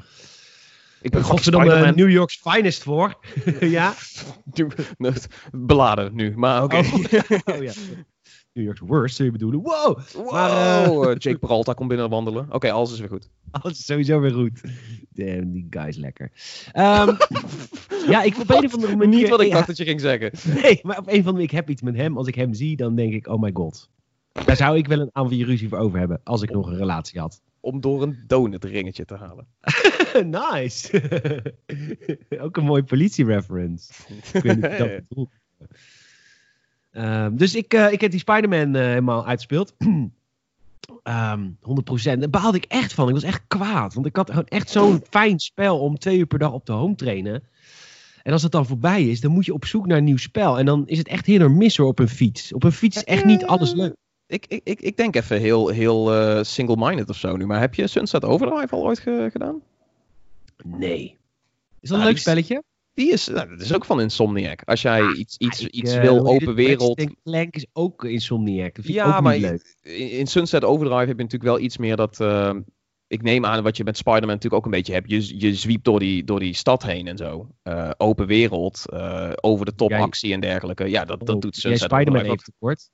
Speaker 1: Ik ben godverdomme New York's finest voor. ja.
Speaker 2: Beladen nu, maar oké. Okay.
Speaker 1: Oh. oh, ja. New York's worst, zul je bedoelen. Wow!
Speaker 2: wow. Maar, uh... Jake Peralta komt binnen wandelen. Oké, okay, alles is weer goed.
Speaker 1: Alles is sowieso weer goed. Damn, die guy is lekker. Um, ja, ik op een of andere manier...
Speaker 2: Niet wat ik
Speaker 1: ja.
Speaker 2: dacht dat je ging zeggen.
Speaker 1: Nee, maar op een of andere manier, ik heb iets met hem. Als ik hem zie, dan denk ik, oh my god. Daar zou ik wel een aantal ruzie voor over hebben, als ik nog een relatie had.
Speaker 2: Om door een donutringetje te halen.
Speaker 1: nice. Ook een mooi politie-reference. ik weet niet of dat bedoelt. Um, dus ik, uh, ik heb die Spider-Man uh, helemaal uitgespeeld. um, 100%. Daar baalde ik echt van. Ik was echt kwaad. Want ik had gewoon echt zo'n fijn spel om twee uur per dag op de home trainen. En als het dan voorbij is, dan moet je op zoek naar een nieuw spel. En dan is het echt heel erg hoor, op een fiets. Op een fiets is echt niet alles leuk.
Speaker 2: Ik, ik, ik, ik denk even heel, heel uh, single-minded of zo nu. Maar heb je Sunset Overdrive al ooit ge gedaan?
Speaker 1: Nee. Is dat een leuk spelletje?
Speaker 2: Die is, nou, dat is ook van Insomniac. Als jij ah, iets, iets, ik, iets uh, wil, open wereld.
Speaker 1: Clank is ook Insomniac. Dat vind
Speaker 2: ja,
Speaker 1: ik ook
Speaker 2: maar
Speaker 1: niet leuk.
Speaker 2: In, in Sunset Overdrive heb je natuurlijk wel iets meer dat. Uh, ik neem aan wat je met Spider-Man natuurlijk ook een beetje hebt. Je, je zwiept door die, door die stad heen en zo. Uh, open wereld, over de top jij, actie en dergelijke. Ja, dat, dat doet Sunset
Speaker 1: jij Spider-Man even tekort.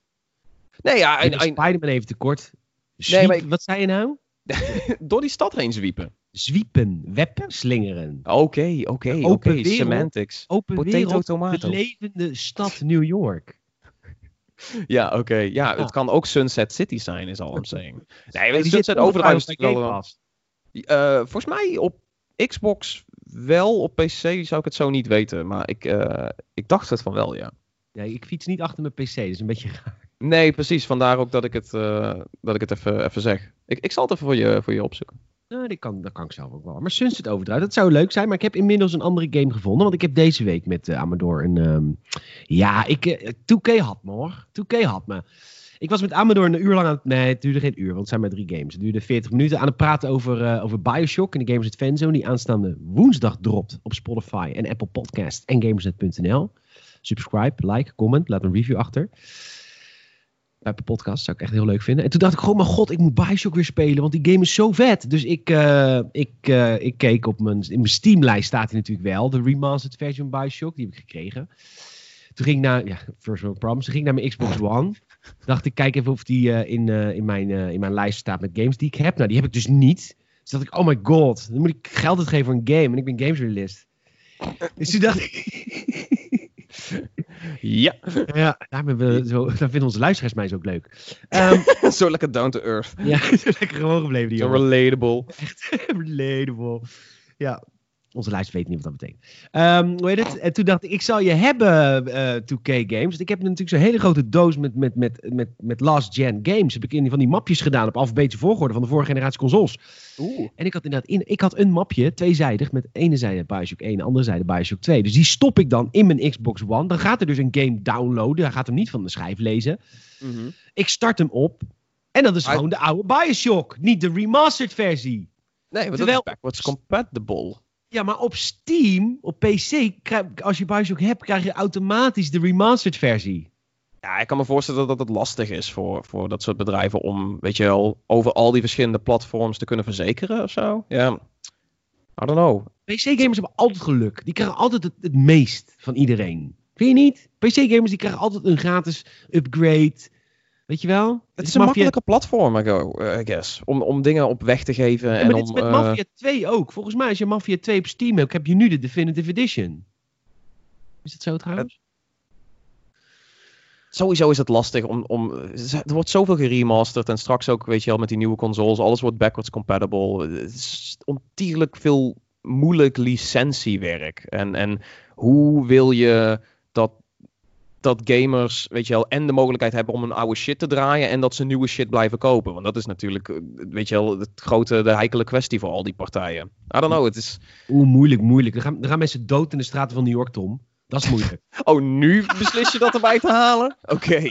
Speaker 2: Nee, ja.
Speaker 1: En, en, Spider-Man even tekort. Zwiep, nee, ik, wat zei je nou?
Speaker 2: door die stad heen zwiepen.
Speaker 1: Zwiepen, webslingeren.
Speaker 2: Oké, oké, oké. Semantics.
Speaker 1: Open
Speaker 2: Potato,
Speaker 1: wereld,
Speaker 2: tomato.
Speaker 1: de levende stad New York.
Speaker 2: ja, oké. Okay. Ja, het kan ook Sunset City zijn, is al I'm saying. Nee, die Sunset Overdrive is wel... Uh, volgens mij op Xbox wel, op PC zou ik het zo niet weten. Maar ik, uh, ik dacht het van wel, ja.
Speaker 1: Ja, ik fiets niet achter mijn PC, dat is een beetje raar.
Speaker 2: Nee, precies. Vandaar ook dat ik het, uh, dat ik het even, even zeg. Ik, ik zal het even voor je, voor je opzoeken.
Speaker 1: Nou, die kan, dat kan ik zelf ook wel. Maar Sunset Overdrive, dat zou leuk zijn. Maar ik heb inmiddels een andere game gevonden. Want ik heb deze week met uh, Amador een... Um, ja, ik, uh, 2K had me hoor. 2K had me. Ik was met Amador een uur lang aan het... Nee, het duurde geen uur, want het zijn maar drie games. Het duurde 40 minuten aan het praten over, over Bioshock en de Gamers Fanzone. Die aanstaande woensdag dropt op Spotify en Apple Podcast en Gamersnet.nl. Subscribe, like, comment, laat een review achter. Apple Podcast zou ik echt heel leuk vinden. En toen dacht ik gewoon, mijn god, ik moet Bioshock weer spelen, want die game is zo vet. Dus ik, uh, ik, uh, ik keek op mijn, in mijn Steam-lijst staat hij natuurlijk wel, de remastered version Bioshock, die heb ik gekregen. Toen ging naar, ja, First World Problems, toen ging ik naar mijn Xbox One. dacht ik, kijk even of die uh, in, in, mijn, in mijn lijst staat met games die ik heb. Nou, die heb ik dus niet. Dus dacht ik, oh my god, dan moet ik geld uitgeven voor een game. En ik ben games realist. Dus toen dacht ik...
Speaker 2: Ja.
Speaker 1: Ja, daarom hebben we zo, daar vinden onze luisteraars mij zo ook leuk. Ehm,
Speaker 2: zo lekker down to earth.
Speaker 1: ja, zo lekker gewoon gebleven die
Speaker 2: Zo relatable.
Speaker 1: Relatable. Ja, onze luisteraars weten niet wat dat betekent. Ehm, hoe heet het? En toen dacht ik, ik zal je hebben, eh 2K Games. Ik heb natuurlijk zo'n hele grote doos met, met, met, met, met last gen games. Heb ik in van die mapjes gedaan op alfabetische volgorde van de vorige generatie consoles.
Speaker 2: Oeh.
Speaker 1: En ik had inderdaad in, ik had een mapje, tweezijdig, met ene zijde Bioshock 1 en andere zijde Bioshock 2. Dus die stop ik dan in mijn Xbox One. Dan gaat er dus een game downloaden. Hij gaat hem niet van de schijf lezen.
Speaker 2: Mhm.
Speaker 1: Ik start hem op. En dat is gewoon de oude Bioshock. Niet de remastered versie.
Speaker 2: Nee, want
Speaker 1: Terwijl-
Speaker 2: dat is backwards compatible.
Speaker 1: Ja, maar op Steam, op PC, krijg- als je Bioshock hebt, krijg je automatisch de remastered versie.
Speaker 2: Ja, ik kan me voorstellen dat het lastig is voor, voor dat soort bedrijven om, weet je wel, over al die verschillende platforms te kunnen verzekeren of zo. Ja, I don't know.
Speaker 1: PC-gamers hebben altijd geluk. Die krijgen altijd het, het meest van iedereen. Vind je niet? PC-gamers die krijgen altijd een gratis upgrade. Weet je wel?
Speaker 2: Het
Speaker 1: Dus
Speaker 2: is een
Speaker 1: Mafia-
Speaker 2: makkelijke platform, I guess. Om, om dingen op weg te geven.
Speaker 1: Ja,
Speaker 2: en
Speaker 1: maar
Speaker 2: om,
Speaker 1: dit is met
Speaker 2: eh,
Speaker 1: Mafia 2 ook. Volgens mij als je Mafia 2 op Steam hebt, heb je nu de Definitive Edition. Is dat zo trouwens?
Speaker 2: Sowieso is het lastig om, om. Er wordt zoveel geremasterd. En straks ook, weet je wel, met die nieuwe consoles. Alles wordt backwards compatible. Het is ontierlijk veel moeilijk licentiewerk. En, en hoe wil je dat, dat gamers, weet je wel, en de mogelijkheid hebben om een oude shit te draaien. En dat ze nieuwe shit blijven kopen. Want dat is natuurlijk, eh, weet je wel, het grote, de heikele kwestie voor al die partijen. I don't know, het is.
Speaker 1: Oeh, moeilijk, moeilijk. Er gaan, er gaan mensen dood in de straten van New York, Tom. Dat is moeilijk.
Speaker 2: Oh, nu beslis je dat erbij te halen? Oké.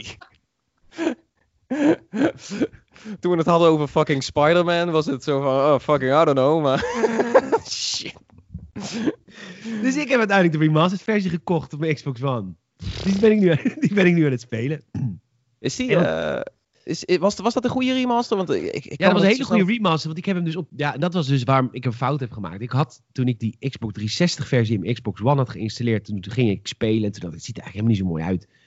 Speaker 2: Toen we het hadden over fucking Spider-Man, was het zo van, oh fucking, I don't know, maar... Shit.
Speaker 1: dus ik heb uiteindelijk de remastered versie gekocht op mijn Xbox One. Die ben ik nu, die ben ik nu aan het spelen.
Speaker 2: Is die, eh, is, was, was dat een goede remaster? Want ik, ik,
Speaker 1: Ja, dat was een hele goede remaster, want ik heb hem dus op... Ja, dat was dus waarom ik een fout heb gemaakt. Ik had, toen ik die Xbox 360 versie in mijn Xbox One had geïnstalleerd, toen, toen ging ik spelen en toen dacht ik, het ziet er eigenlijk helemaal niet zo mooi uit.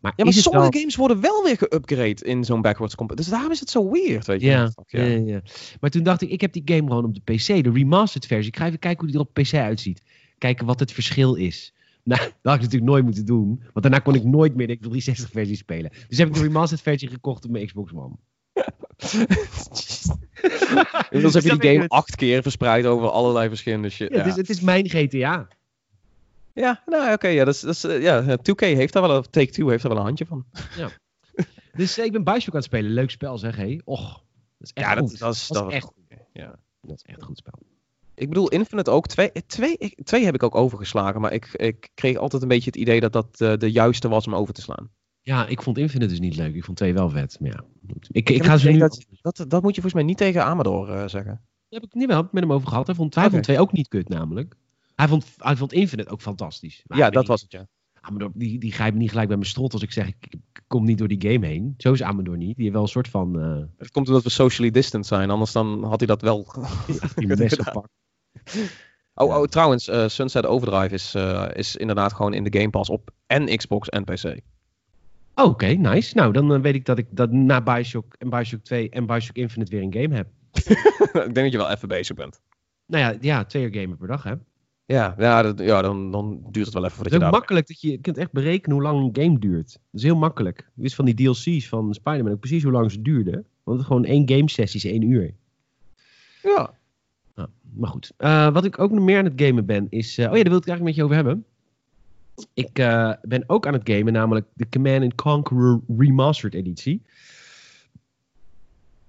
Speaker 1: Maar,
Speaker 2: Ja, maar sommige
Speaker 1: wel...
Speaker 2: games worden wel weer geupgrade in zo'n backwards compatible. Dus daarom is het zo weird, weet je.
Speaker 1: Ja, ja. Ja, ja. Maar toen dacht ik, ik heb die game gewoon op de PC, de remastered versie. Ik ga even kijken hoe die er op PC uitziet. Kijken wat het verschil is. Nou, dat had ik natuurlijk nooit moeten doen. Want daarna kon ik nooit meer de Xbox 360 versie spelen. Dus heb ik de remastered versie gekocht op mijn Xbox One.
Speaker 2: Inmiddels heb je die game acht keer verspreid over allerlei verschillende shit.
Speaker 1: Ja, Het, is, het is mijn GTA.
Speaker 2: Ja, nou oké, ja, dat is, dat is, eh, ja, 2K heeft daar wel, een- Take-Two heeft daar wel een handje van.
Speaker 1: Dus eh, ik ben Bioshock aan het spelen. Leuk spel zeg, hé. Och, dat is echt
Speaker 2: Ja, dat,
Speaker 1: goed.
Speaker 2: dat is,
Speaker 1: Dat is
Speaker 2: dat
Speaker 1: echt
Speaker 2: Ja.
Speaker 1: Dat is echt een goed spel.
Speaker 2: Ik bedoel, Infinite ook. Twee, twee, twee heb ik ook overgeslagen, maar ik, ik kreeg altijd een beetje het idee dat dat eh, de juiste was om over te slaan.
Speaker 1: Ja, ik vond Infinite dus niet leuk. Ik vond twee wel vet. Maar ja, goed. ik, ik, ga ze nu...
Speaker 2: Dat, dat, dat moet je volgens mij niet tegen Amador eh, zeggen.
Speaker 1: heb ik niet wel met hem over gehad. Hij vond, hij
Speaker 2: Oké.
Speaker 1: vond twee ook niet kut namelijk. Hij vond, hij vond Infinite ook fantastisch. Maar
Speaker 2: ja, dat was het, ja.
Speaker 1: Amador, die, die grijpt niet gelijk bij mijn strot als ik zeg, ik, kom niet door die game heen. Zo is Amador niet. Die heeft wel een soort van... eh
Speaker 2: Het komt omdat we socially distant zijn, anders dan had hij dat wel.
Speaker 1: die mes
Speaker 2: gedaan.
Speaker 1: gepakt.
Speaker 2: Oh, oh trouwens, eh, Sunset Overdrive is, eh, is inderdaad gewoon in de Game Pass op en Xbox en PC.
Speaker 1: Oké, nice. Nou, dan eh, weet ik dat ik dat na Bioshock en Bioshock 2 en Bioshock Infinite weer een game heb.
Speaker 2: ik denk dat je wel even bezig bent.
Speaker 1: Nou ja, ja twee uur gamen per dag, hè.
Speaker 2: Ja, ja, dat, ja dan, dan duurt het wel even voordat
Speaker 1: Het
Speaker 2: je
Speaker 1: is ook
Speaker 2: daar
Speaker 1: makkelijk dat je, je kunt echt berekenen hoe lang een game duurt. Dat is heel makkelijk. Ik wist van die DLC's van Spider-Man ook precies hoe lang ze duurden. Want het gewoon één game sessie is één uur.
Speaker 2: Ja.
Speaker 1: Maar goed. Eh, wat ik ook nog meer aan het gamen ben is... eh, oh ja, daar wil ik het eigenlijk met je over hebben. Ik eh, ben ook aan het gamen, namelijk de Command Conqueror Remastered editie.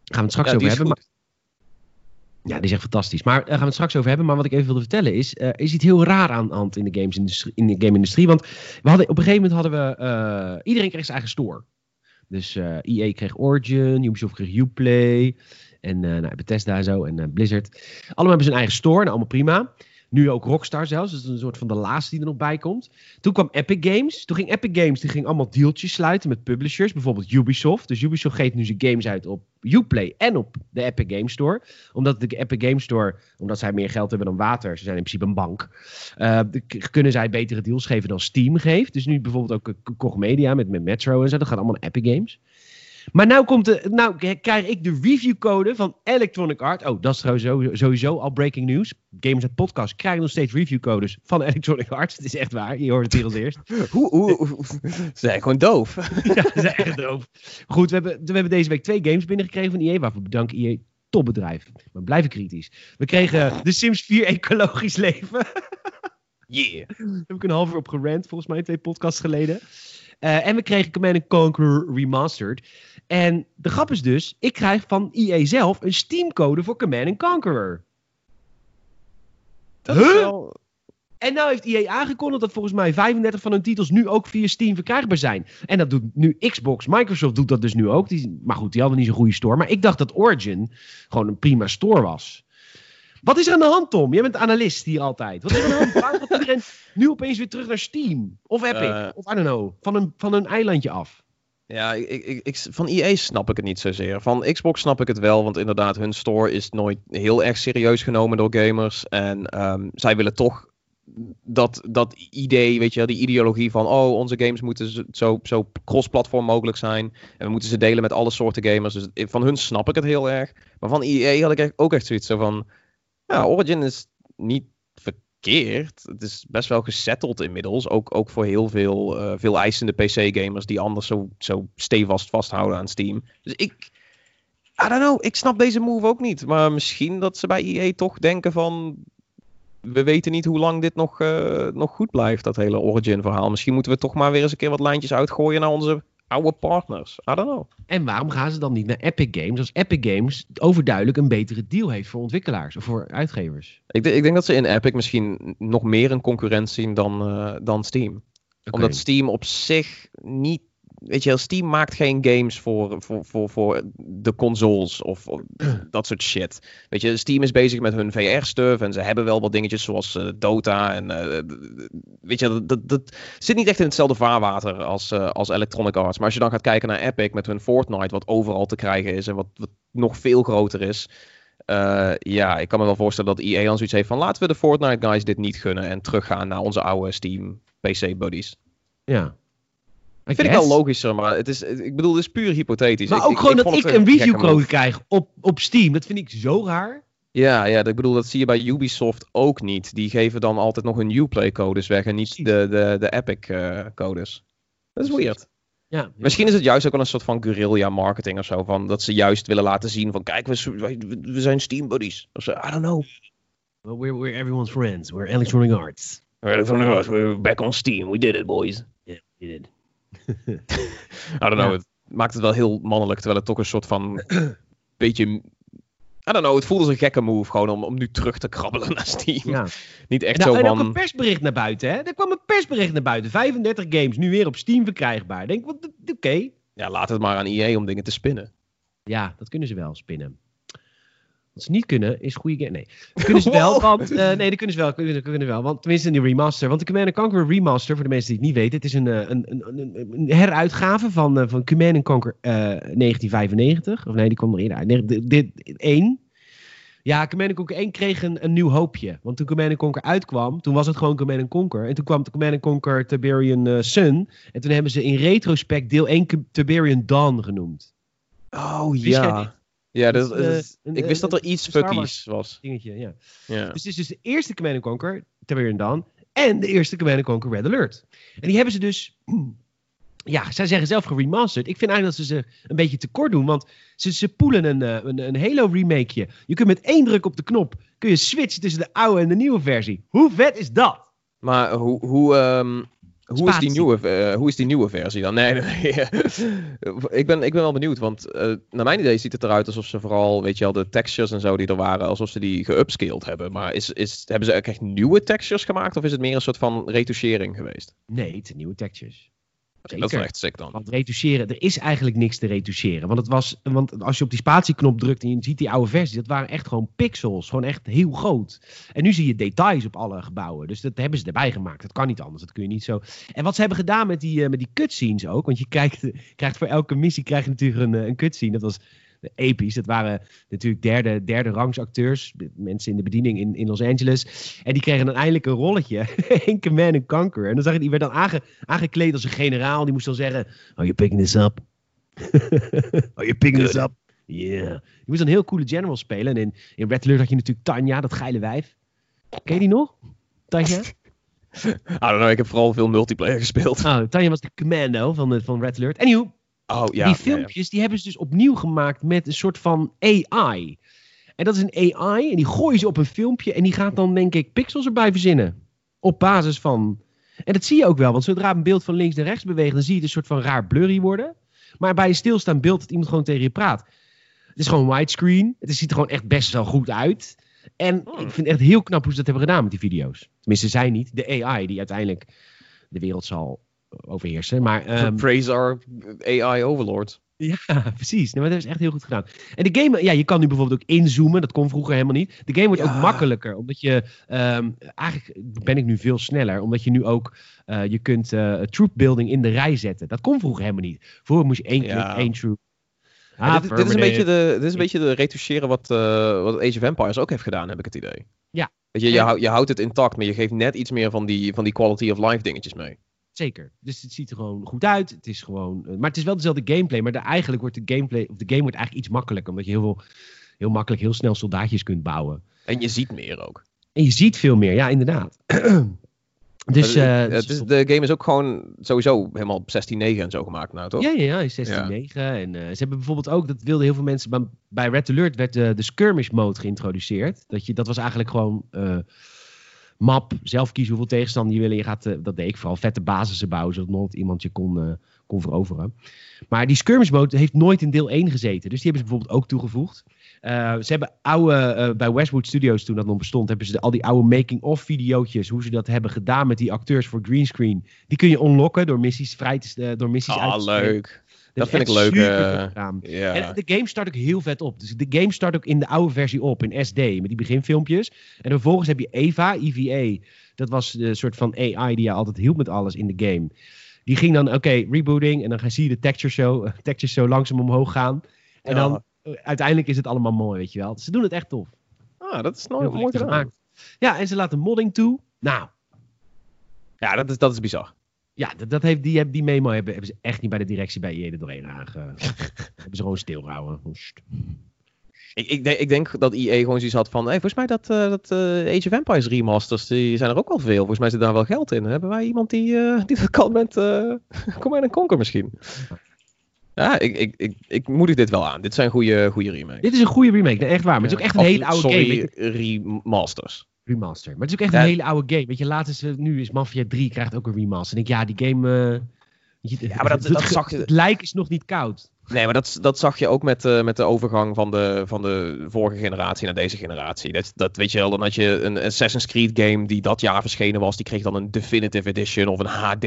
Speaker 1: Gaan we het straks
Speaker 2: Ja,
Speaker 1: over hebben. Maar, ja, die is echt fantastisch. Maar daar gaan we het straks over hebben. Maar wat ik even wilde vertellen is... er is iets heel raar aan de hand in de, gamesindustrie, in de game-industrie. Want we hadden, op een gegeven moment hadden we... iedereen kreeg zijn eigen store. Dus EA kreeg Origin, Ubisoft kreeg Uplay... En eh nou, Bethesda en zo en eh, Blizzard. Allemaal hebben een eigen store en allemaal prima. Nu ook Rockstar zelfs. Dat is een soort van de laatste die er nog bij komt. Toen kwam Epic Games. Toen ging Epic Games die ging allemaal dealtjes sluiten met publishers. Bijvoorbeeld Ubisoft. Dus Ubisoft geeft nu zijn games uit op Uplay en op de Epic Games Store. Omdat de Epic Games Store, omdat zij meer geld hebben dan water. Ze zijn in principe een bank. k- kunnen zij betere deals geven dan Steam geeft. Dus nu bijvoorbeeld ook Koch Media met, met Metro en zo. Dat gaat allemaal naar Epic Games. Maar nou, komt de, nou krijg ik de reviewcode van Electronic Arts. Oh, dat is trouwens sowieso, sowieso al breaking news. Gamers het podcast krijgen nog steeds reviewcodes van Electronic Arts. Het is echt waar, je hoort het hier als eerst.
Speaker 2: Hoe, hoe, hoe- ze zijn gewoon doof.
Speaker 1: ja, dat is echt doof. Goed, we hebben, we hebben deze week twee games binnengekregen van EA. Waarvoor bedanken EA. Topbedrijf. Maar blijven kritisch. We kregen The Sims 4 Ecologisch Leven.
Speaker 2: Yeah.
Speaker 1: Daar heb ik een half uur op gerant, volgens mij twee podcasts geleden. Eh, en we kregen Command Conquer Remastered. En de grap is dus, ik krijg van EA zelf een Steam-code voor Command Conqueror.
Speaker 2: Dat is
Speaker 1: Huh?
Speaker 2: wel...
Speaker 1: En nou heeft EA aangekondigd dat volgens mij 35 van hun titels nu ook via Steam verkrijgbaar zijn. En dat doet nu Xbox. Microsoft doet dat dus nu ook. Die, maar goed, die hadden niet zo'n goede store. Maar ik dacht dat Origin gewoon een prima store was. Wat is er aan de hand, Tom? Jij bent analist hier altijd. Wat is er aan de hand? Waarom gaat iedereen nu opeens weer terug naar Steam? Of Epic?
Speaker 2: Eh.
Speaker 1: of I don't know. Van een, van een eilandje af.
Speaker 2: Ja, ik, ik, ik, van EA snap ik het niet zozeer. Van Xbox snap ik het wel, want inderdaad, hun store is nooit heel erg serieus genomen door gamers. En ehm, zij willen toch dat, dat idee, weet je, die ideologie van, oh, onze games moeten zo- zo, cross-platform mogelijk zijn. En we moeten ze delen met alle soorten gamers. Dus van hun snap ik het heel erg. Maar van EA had ik echt, ook echt zoiets zo van, ja, Origin is niet verkeerd. Het is best wel gesetteld inmiddels. Ook, ook voor heel veel, eh, veel eisende PC-gamers die anders zo, zo stevast vasthouden aan Steam. Dus ik, I don't know, ik snap deze move ook niet. Maar misschien dat ze bij EA toch denken van... We weten niet hoe lang dit nog, eh, nog goed blijft, dat hele Origin-verhaal. Misschien moeten we toch maar weer eens een keer wat lijntjes uitgooien naar onze oude partners. I don't know.
Speaker 1: En waarom gaan ze dan niet naar Epic Games? Als Epic Games overduidelijk een betere deal heeft voor ontwikkelaars of voor uitgevers.
Speaker 2: Ik, ik denk dat ze in Epic misschien nog meer een concurrent zien dan, eh, dan Steam. Omdat Steam op zich niet. Weet je Steam maakt geen games voor, voor, voor, voor de consoles of, of dat soort shit. Weet je, Steam is bezig met hun VR-stuff en ze hebben wel wat dingetjes zoals eh, Dota. En eh, weet je, dat, dat, dat zit niet echt in hetzelfde vaarwater als, eh, als Electronic Arts. Maar als je dan gaat kijken naar Epic met hun Fortnite, wat overal te krijgen is en wat, wat nog veel groter is. ja, ik kan me wel voorstellen dat EA dan zoiets heeft van laten we de Fortnite guys dit niet gunnen en teruggaan naar onze oude Steam PC buddies.
Speaker 1: Ja.
Speaker 2: Vind ik
Speaker 1: guess.
Speaker 2: wel logischer, maar het is, ik bedoel, het is puur hypothetisch.
Speaker 1: Maar
Speaker 2: Ik-
Speaker 1: ook
Speaker 2: ik-
Speaker 1: gewoon
Speaker 2: ik
Speaker 1: dat ik een reviewcode krijg op, op Steam. Dat vind ik zo raar.
Speaker 2: Ja, ja, ik bedoel, dat zie je bij Ubisoft ook niet. Die geven dan altijd nog hun Uplay-codes weg en niet de, de, de Epic-codes. dat is weird.
Speaker 1: Ja.
Speaker 2: Misschien is het juist ook wel een soort van guerrilla marketing of zo. Van dat ze juist willen laten zien van kijk, we, we zijn Steam buddies. Of zo, I don't know.
Speaker 1: Well, we're, we're everyone's friends. We're Electronic Arts.
Speaker 2: We're back on Steam. We did it, boys.
Speaker 1: Yeah, we did.
Speaker 2: I don't know. Het maakt het wel heel mannelijk, terwijl het toch een soort van beetje. I don't know, het voelt als een gekke move gewoon om, om nu terug te krabbelen naar Steam.
Speaker 1: Ja.
Speaker 2: Niet echt
Speaker 1: nou,
Speaker 2: zo
Speaker 1: en ook
Speaker 2: van.
Speaker 1: een persbericht naar buiten, hè? Er kwam een persbericht naar buiten. 35 games, nu weer op Steam verkrijgbaar. Denk, wat, oké.
Speaker 2: Ja, laat het maar aan EA om dingen te spinnen.
Speaker 1: Ja, dat kunnen ze wel, spinnen. Wat ze niet kunnen, is goede game. Nee, kunnen ze wel,
Speaker 2: Wow.
Speaker 1: want... eh, nee, dat kunnen ze wel, kunnen, kunnen wel. Want tenminste in die remaster. Want de Command Conquer Remaster, voor de mensen die het niet weten... Het is een, eh, een, een, heruitgave van, eh, van Command Conquer eh 1995. Of nee, die kwam er eerder uit. Nee, dit, dit 1. Ja, Command Conquer 1 kreeg een, een nieuw hoopje. Want toen Command Conquer uitkwam, toen was het gewoon Command Conquer. En toen kwam Command Conquer Tiberian Sun. En toen hebben ze in retrospect deel 1 Tiberian Dawn genoemd.
Speaker 2: Oh ja. Ja,
Speaker 1: Dat eh, een-
Speaker 2: ik wist
Speaker 1: een-
Speaker 2: dat er iets fuckies was.
Speaker 1: Dingetje, ja.
Speaker 2: Ja.
Speaker 1: Dus het is dus de eerste Command Conquer, Tiberian Dawn, en de eerste Command Conquer Red Alert. En die hebben ze dus, ja, zij zeggen zelf geremasterd. Ik vind eigenlijk dat ze ze een beetje tekort doen, want ze, ze poelen een, eh, een, een Halo remakeje. Je kunt met één druk op de knop, kun je switchen tussen de oude en de nieuwe versie. Hoe vet is dat?
Speaker 2: Maar hoe, hoe, ehm, hoe, is die nieuwe, eh, hoe is die nieuwe versie dan? Nee, nee, nee. ik, ben, ik ben wel benieuwd, want eh, naar mijn idee ziet het eruit alsof ze vooral, weet je wel, de textures en zo die er waren, alsof ze die geupscaled hebben. Maar is, is, hebben ze ook echt nieuwe textures gemaakt of is het meer een soort van retouchering geweest?
Speaker 1: Nee, het zijn nieuwe textures.
Speaker 2: Dat is echt sick dan.
Speaker 1: Want retoucheren, er is eigenlijk niks te retoucheren. Want, het was, want als je op die spatieknop drukt en je ziet die oude versie, dat waren echt gewoon pixels. Gewoon echt heel groot. En nu zie je details op alle gebouwen. Dus dat hebben ze erbij gemaakt. Dat kan niet anders. Dat kun je niet zo. En wat ze hebben gedaan met die, eh, met die cutscenes ook. Want je krijgt, krijgt voor elke missie krijg je natuurlijk een, eh, een cutscene. Dat was episch. Dat waren natuurlijk derde, derde rangs acteurs. Mensen in de bediening in, in Los Angeles. En die kregen dan eindelijk een rolletje. in Command and Conquer. En dan zag je, die werd dan aange, aangekleed als een generaal. Die moest dan zeggen, oh, you're picking this up. oh, je picking this up? Yeah. Je moest een heel coole general spelen. En in, in Red Alert had je natuurlijk Tanja, dat geile wijf. Ken je die nog? Tanja?
Speaker 2: I don't know, ik heb vooral veel multiplayer gespeeld.
Speaker 1: Oh, Tanja was de commando van, de, van Red Alert. Anywho,
Speaker 2: Oh, ja.
Speaker 1: die filmpjes die hebben ze dus opnieuw gemaakt met een soort van AI. En dat is een AI en die gooien ze op een filmpje en die gaat dan denk ik pixels erbij verzinnen. Op basis van... En dat zie je ook wel, want zodra een beeld van links naar rechts beweegt, dan zie je het een soort van raar blurry worden. Maar bij een stilstaand beeld dat iemand gewoon tegen je praat. Het is gewoon widescreen. Het ziet er gewoon echt best wel goed uit. En
Speaker 2: Hmm.
Speaker 1: ik vind het echt heel knap hoe ze dat hebben gedaan met die video's. Tenminste, zij niet. De AI die uiteindelijk de wereld zal overheersen. Maar ehm,
Speaker 2: Praise our AI overlord.
Speaker 1: ja, precies. Nee, maar dat is echt heel goed gedaan. En de game, ja, je kan nu bijvoorbeeld ook inzoomen. Dat kon vroeger helemaal niet. De game wordt
Speaker 2: Ja.
Speaker 1: ook makkelijker. Omdat je, ehm, eigenlijk ben ik nu veel sneller. Omdat je nu ook, eh, je kunt eh troop building in de rij zetten. Dat kon vroeger helemaal niet. Vroeger moest je één keer
Speaker 2: Ja.
Speaker 1: één troop.
Speaker 2: Ja, dit, dit is een beetje
Speaker 1: de...
Speaker 2: dit is een beetje de retoucheren wat, eh, wat Age of Empires ook heeft gedaan, heb ik het idee.
Speaker 1: Ja.
Speaker 2: Weet je, je,
Speaker 1: Ja.
Speaker 2: hou- je houdt het intact, maar je geeft net iets meer van die, van die quality of life dingetjes mee.
Speaker 1: Zeker. Dus het ziet er gewoon goed uit. Het is gewoon, eh, maar het is wel dezelfde gameplay. Maar de, eigenlijk wordt de gameplay, of de game wordt eigenlijk iets makkelijker. Omdat je heel, veel, heel makkelijk, heel snel soldaatjes kunt bouwen.
Speaker 2: En je ziet meer ook.
Speaker 1: En je ziet veel meer, ja, inderdaad. dus, eh,
Speaker 2: het
Speaker 1: dus
Speaker 2: is, de game is ook gewoon sowieso helemaal op 16.9 en zo gemaakt nou, toch?
Speaker 1: Ja, ja, ja, in 16.9. En eh, ze hebben bijvoorbeeld ook, dat wilden heel veel mensen, bij Red Alert werd de, de skirmish mode geïntroduceerd. Dat, je, dat was eigenlijk gewoon eh, map, zelf kiezen hoeveel tegenstander je wil. Je gaat, eh, dat deed ik vooral, vette basissen bouwen, zodat nooit iemand je kon, eh, kon veroveren. Maar die skirmish mode heeft nooit in deel 1 gezeten. Dus die hebben ze bijvoorbeeld ook toegevoegd. Eh, ze hebben oude, bij Westwood Studios, toen dat nog bestond, hebben ze al die oude making-of videootjes, hoe ze dat hebben gedaan met die acteurs voor greenscreen. Die kun je unlocken door missies vrij te, door missies uit
Speaker 2: Ah,
Speaker 1: te spelen.
Speaker 2: leuk. Dat vind ik leuk, eh. Ja.
Speaker 1: En de game start ook heel vet op. Dus de game start ook in de oude versie op, in SD, met die beginfilmpjes. En vervolgens heb je Eva, EVA. Dat was de soort van AI die je altijd hielp met alles in de game. Die ging dan, oké, rebooting. En dan ga- zie je de texture show, eh, texture show langzaam omhoog gaan. En
Speaker 2: Ja.
Speaker 1: dan, eh, uiteindelijk is het allemaal mooi, weet je wel. Ze doen het echt tof.
Speaker 2: Ah, dat is nooit mooi
Speaker 1: gemaakt. Ja, en ze laten modding toe. Nou,
Speaker 2: Ja, dat is, dat is bizar.
Speaker 1: Ja, dat, dat heeft, die, die memo hebben, hebben ze echt niet bij de directie bij er doorheen aange... hebben ze gewoon stilgehouden.
Speaker 2: Ik, ik, denk, ik denk dat EA gewoon zoiets had van, hey, volgens mij dat, eh, dat eh, Age of Empires remasters, die zijn er ook wel veel. Volgens mij zit daar wel geld in. Hebben wij iemand die, eh, die dat kan met uh, Command Conquer misschien? Ja, ik, ik, ik, ik moedig dit wel aan. Dit zijn goede, goede remakes.
Speaker 1: Dit is een goede remake, echt waar. Maar het is ook echt een hele oude
Speaker 2: sorry,
Speaker 1: game.
Speaker 2: remasters.
Speaker 1: Remaster. Maar het is ook echt een hele oude game. Weet je, laatst is, eh, nu is Mafia 3 krijgt ook een remaster. En ik denk, ja, die game... eh, je,
Speaker 2: Ja, maar dat- dat
Speaker 1: het-
Speaker 2: zag je-
Speaker 1: Het lijk is nog niet koud.
Speaker 2: Nee, maar dat, dat zag je ook met, eh, met de overgang van de, van de vorige generatie naar deze generatie. Dat, dat weet je wel, dan had je een Assassin's Creed game die dat jaar verschenen was. Die kreeg dan een Definitive Edition of een HD.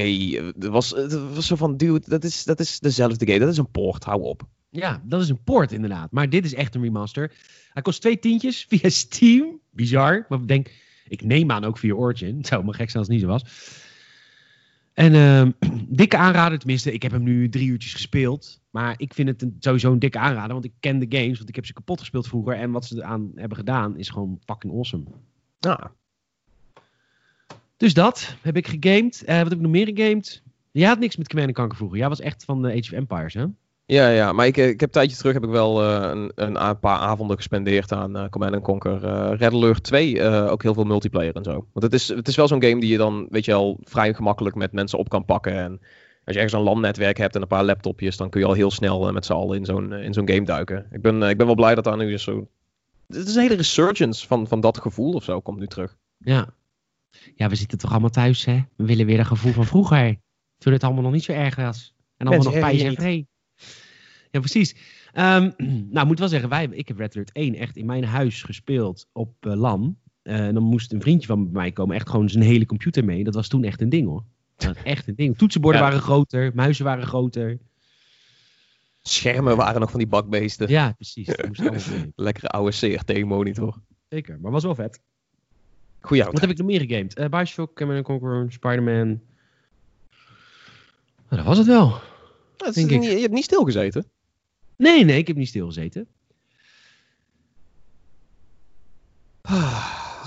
Speaker 2: Het was, het was zo van, dude, dat is, dat is dezelfde game. Dat is een port, hou op.
Speaker 1: Ja, dat is een port inderdaad. Maar dit is echt een remaster. Hij kost twee tientjes via Steam. Bizar. Maar ik denk, ik neem aan ook via Origin. Het zou maar gek zijn als het niet zo was. En ehm, dikke aanrader, tenminste, ik heb hem nu drie uurtjes gespeeld. Maar ik vind het een, sowieso een dikke aanrader, want ik ken de games, want ik heb ze kapot gespeeld vroeger. En wat ze eraan hebben gedaan is gewoon fucking awesome.
Speaker 2: Ja,
Speaker 1: Dus dat heb ik gegamed. Eh, wat heb ik nog meer gegamed? Jij had niks met Command Conquer vroeger. Jij was echt van de Age of Empires, hè?
Speaker 2: Ja, ja maar ik, eh, ik heb een tijdje terug heb ik wel eh, een, een paar avonden gespendeerd aan eh, Command Conquer. eh Red Alert 2, eh, ook heel veel multiplayer en zo. Want het is, het is wel zo'n game die je dan, weet je wel, vrij gemakkelijk met mensen op kan pakken. En als je ergens een LAN-netwerk hebt en een paar laptopjes, dan kun je al heel snel met z'n allen in zo'n in zo'n game duiken. Ik ben, ik ben wel blij dat daar nu is zo... Het is een hele resurgence van, van dat gevoel of zo, komt nu terug.
Speaker 1: Ja. Ja, we zitten toch allemaal thuis, hè? We willen weer een gevoel van vroeger. Toen het allemaal nog niet zo erg was. En allemaal nog pijs en vree. Ja, precies. Ehm, nou, ik moet wel zeggen, wij, ik heb Red Alert 1 echt in mijn huis gespeeld op eh, LAN. Eh, en dan moest een vriendje van mij komen, echt gewoon zijn hele computer mee. Dat was toen echt een ding, hoor. Dat was echt een ding. Toetsenborden
Speaker 2: Ja.
Speaker 1: waren groter, muizen waren groter.
Speaker 2: Schermen waren nog van die bakbeesten.
Speaker 1: Ja, precies.
Speaker 2: Lekkere oude CRT-monitor.
Speaker 1: Zeker, maar was wel vet.
Speaker 2: Goeie
Speaker 1: Wat heb ik nog meer gegamed? Uh, Bioshock, Command Conquer, Spider-Man. Nou, dat was het wel.
Speaker 2: Dat is je hebt niet stilgezeten.
Speaker 1: Nee, nee, ik heb niet stilgezeten.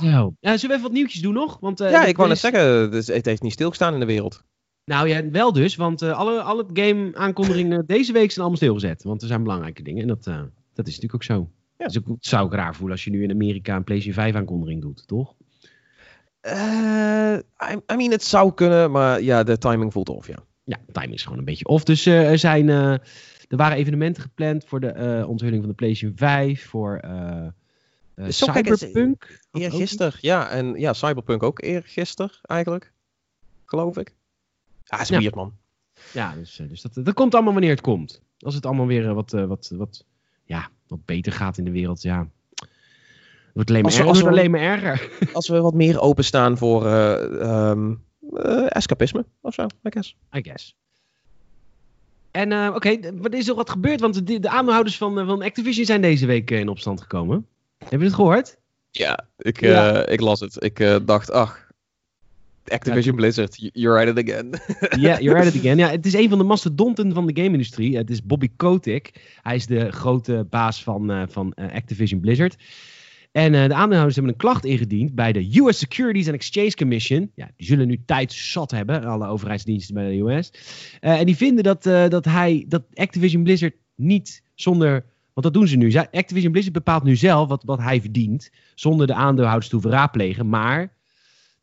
Speaker 1: Zo. Eh, zullen we even wat nieuwtjes doen nog? Want, eh,
Speaker 2: ja, ik wou net zeggen, dus het heeft niet stilgestaan in de wereld.
Speaker 1: Nou ja, wel dus, want uh, alle, alle game-aankondigingen deze week zijn allemaal stilgezet. Want er zijn belangrijke dingen en dat, uh, dat is natuurlijk ook zo. Ja. Dus ik zou ik raar voelen als je nu in Amerika een PlayStation 5 aankondiging doet, toch?
Speaker 2: I, I, mean, het zou kunnen, maar ja, de timing voelt off, ja.
Speaker 1: Ja, timing is gewoon een beetje off. Dus er zijn, er waren evenementen gepland voor de onthulling van de PlayStation 5, voor Cyberpunk.
Speaker 2: Eergisteren, ja. En ja, Cyberpunk ook eergisteren eigenlijk, geloof ik. Ah, is ja. weird, man.
Speaker 1: Ja, dus, dus dat, dat komt allemaal wanneer het komt. Als het allemaal weer wat, wat, wat, ja, wat beter gaat in de wereld, ja. Het wordt alleen maar, als we, als we, alleen maar erger.
Speaker 2: Als we wat meer openstaan voor uh, um, uh, escapisme of zo, I guess.
Speaker 1: I guess. En uh, oké, okay, wat is er wat gebeurd? Want de, de aandeelhouders van, van Activision zijn deze week in opstand gekomen. Heb je het gehoord?
Speaker 2: Ja, ik, ja. ik las het. Ik dacht, ach, Activision Blizzard, you're at it again.
Speaker 1: Ja, you're at it again. Ja, het is een van de mastodonten van de game-industrie. Het is Bobby Kotick. Hij is de grote baas van, van Activision Blizzard. En uh, de aandeelhouders hebben een klacht ingediend bij de US Securities and Exchange Commission. Ja, die zullen nu tijd zat hebben, alle overheidsdiensten bij de US. en die vinden dat, dat, hij, dat Activision Blizzard niet zonder want dat doen ze nu. Activision Blizzard bepaalt nu zelf wat, wat hij verdient. Zonder de aandeelhouders te hoeven raadplegen. Maar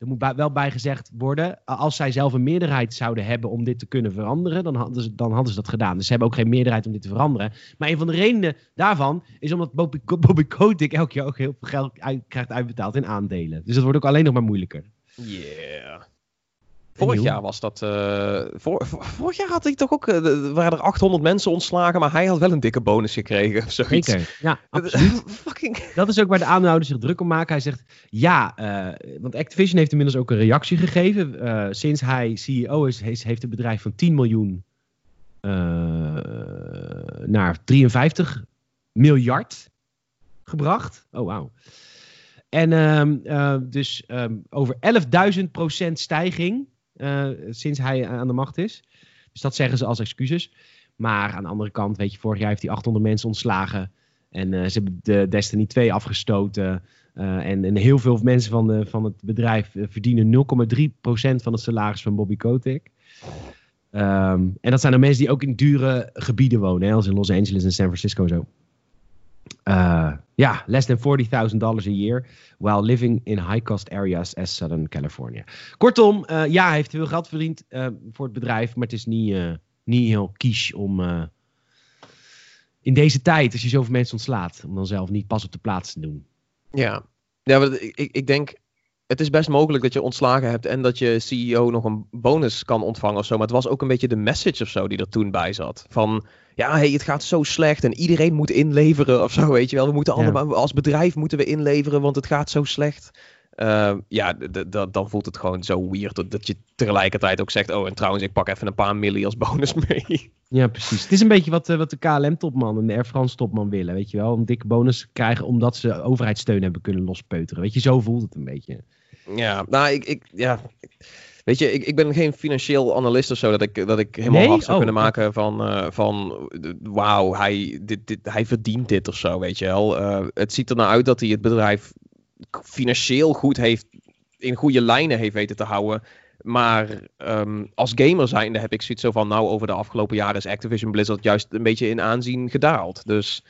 Speaker 1: er moet wel bij gezegd worden, als zij zelf een meerderheid zouden hebben om dit te kunnen veranderen, dan hadden, ze, dan hadden ze dat gedaan. Dus ze hebben ook geen meerderheid om dit te veranderen. Maar een van de redenen daarvan is omdat Bobby, Bobby Kotick elk jaar ook heel veel geld krijgt uitbetaald in aandelen. Dus dat wordt ook alleen nog maar moeilijker.
Speaker 2: Yeah. Vorig jaar was dat. Uh, vor, vorig jaar had hij toch ook. Uh, waren er 800 mensen ontslagen, maar hij had wel een dikke bonus gekregen. Of zoiets.
Speaker 1: Zeker. Ja, absoluut. Fucking... Dat is ook waar de aandeelhouders zich druk om maken. Hij zegt ja, uh, want Activision heeft inmiddels ook een reactie gegeven. sinds hij CEO is, heeft, het bedrijf van 10 miljoen naar 53 miljard gebracht. Oh, wauw. En um, dus um, over 11.000% stijging sinds hij aan de macht is. Dus dat zeggen ze als excuses. Maar aan de andere kant, weet je, vorig jaar heeft hij 800 mensen ontslagen. En uh, ze hebben de Destiny 2 afgestoten. Uh, en, heel veel mensen van, van het bedrijf verdienen 0,3% van het salaris van Bobby Kotick. Um, en dat zijn dan mensen die ook in dure gebieden wonen, hè, als in Los Angeles en San Francisco en zo. Uh, ja, less than $40,000 a year while living in high-cost areas as Southern California. Kortom, uh, ja, hij heeft veel geld verdiend uh, voor het bedrijf, maar het is niet, niet heel kies om in deze tijd, als je zoveel mensen ontslaat, om dan zelf niet pas op de plaats te doen.
Speaker 2: Ja, ja ik, ik denk het is best mogelijk dat je ontslagen hebt en dat je CEO nog een bonus kan ontvangen of zo. Maar het was ook een beetje de message of zo die er toen bij zat. Van ja, hey, het gaat zo slecht en iedereen moet inleveren of zo, weet je wel. We moeten allemaal, als bedrijf moeten we inleveren, want het gaat zo slecht. Uh, ja, dan voelt het gewoon zo weird dat, dat je tegelijkertijd ook zegt: Oh, en trouwens, ik pak even een paar milli als bonus mee.
Speaker 1: Ja, precies. Het is een beetje wat, eh, wat de KLM-topman en de Air France-topman willen, weet je wel. Een dikke bonus krijgen omdat ze overheidssteun hebben kunnen lospeuteren. Weet je, zo voelt het een beetje.
Speaker 2: Ja, nou, ik, ik ja. Weet je, ik, ik ben geen financieel analist of zo, dat ik, dat ik helemaal nee? hard zou oh, kunnen maken van, uh, van wauw, hij, dit, dit, hij verdient dit of zo, weet je wel. Uh, het ziet er nou uit dat hij het bedrijf financieel goed heeft, in goede lijnen heeft weten te houden. Maar um, als gamer zijnde heb ik zoiets zo van, nou, over de afgelopen jaren is Activision Blizzard juist een beetje in aanzien gedaald. Dus,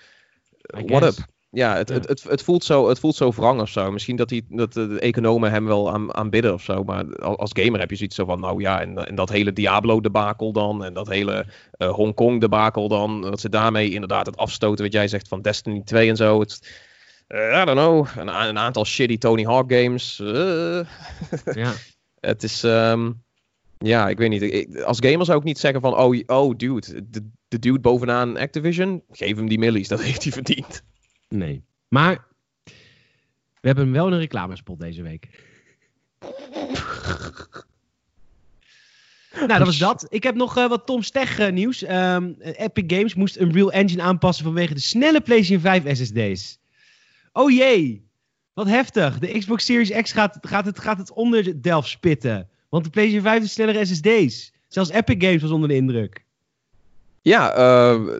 Speaker 2: what up? Ja, het, Het, het, het, voelt zo, het voelt zo wrang of zo. Misschien dat, die, dat de economen hem wel aan, aanbidden of zo. Maar als gamer heb je zoiets zo van, nou ja, en, en dat hele Diablo-debakel dan. En dat hele uh, Hongkong-debakel dan. Dat ze daarmee inderdaad het afstoten, wat jij zegt, van Destiny 2 en zo. Het, uh, I don't know. Een, een, aantal shitty Tony Hawk games. Uh. ja. het is... Um, ja, ik weet niet. Ik, als gamer zou ik niet zeggen van, oh, oh dude, de, de dude bovenaan Activision, geef hem die millies, dat heeft hij verdiend.
Speaker 1: Nee. Maar we hebben wel een reclamespot deze week. nou, dat was dat. Ik heb nog uh, wat Tom Steg uh, nieuws. Um, Epic Games moest een Real Engine aanpassen vanwege de snelle PlayStation 5 SSD's. Oh jee, wat heftig. De Xbox Series X gaat, gaat, het, gaat het onder Delft spitten. Want de PlayStation 5 is snellere SSD's. Zelfs Epic Games was onder de indruk.
Speaker 2: Ja, uh,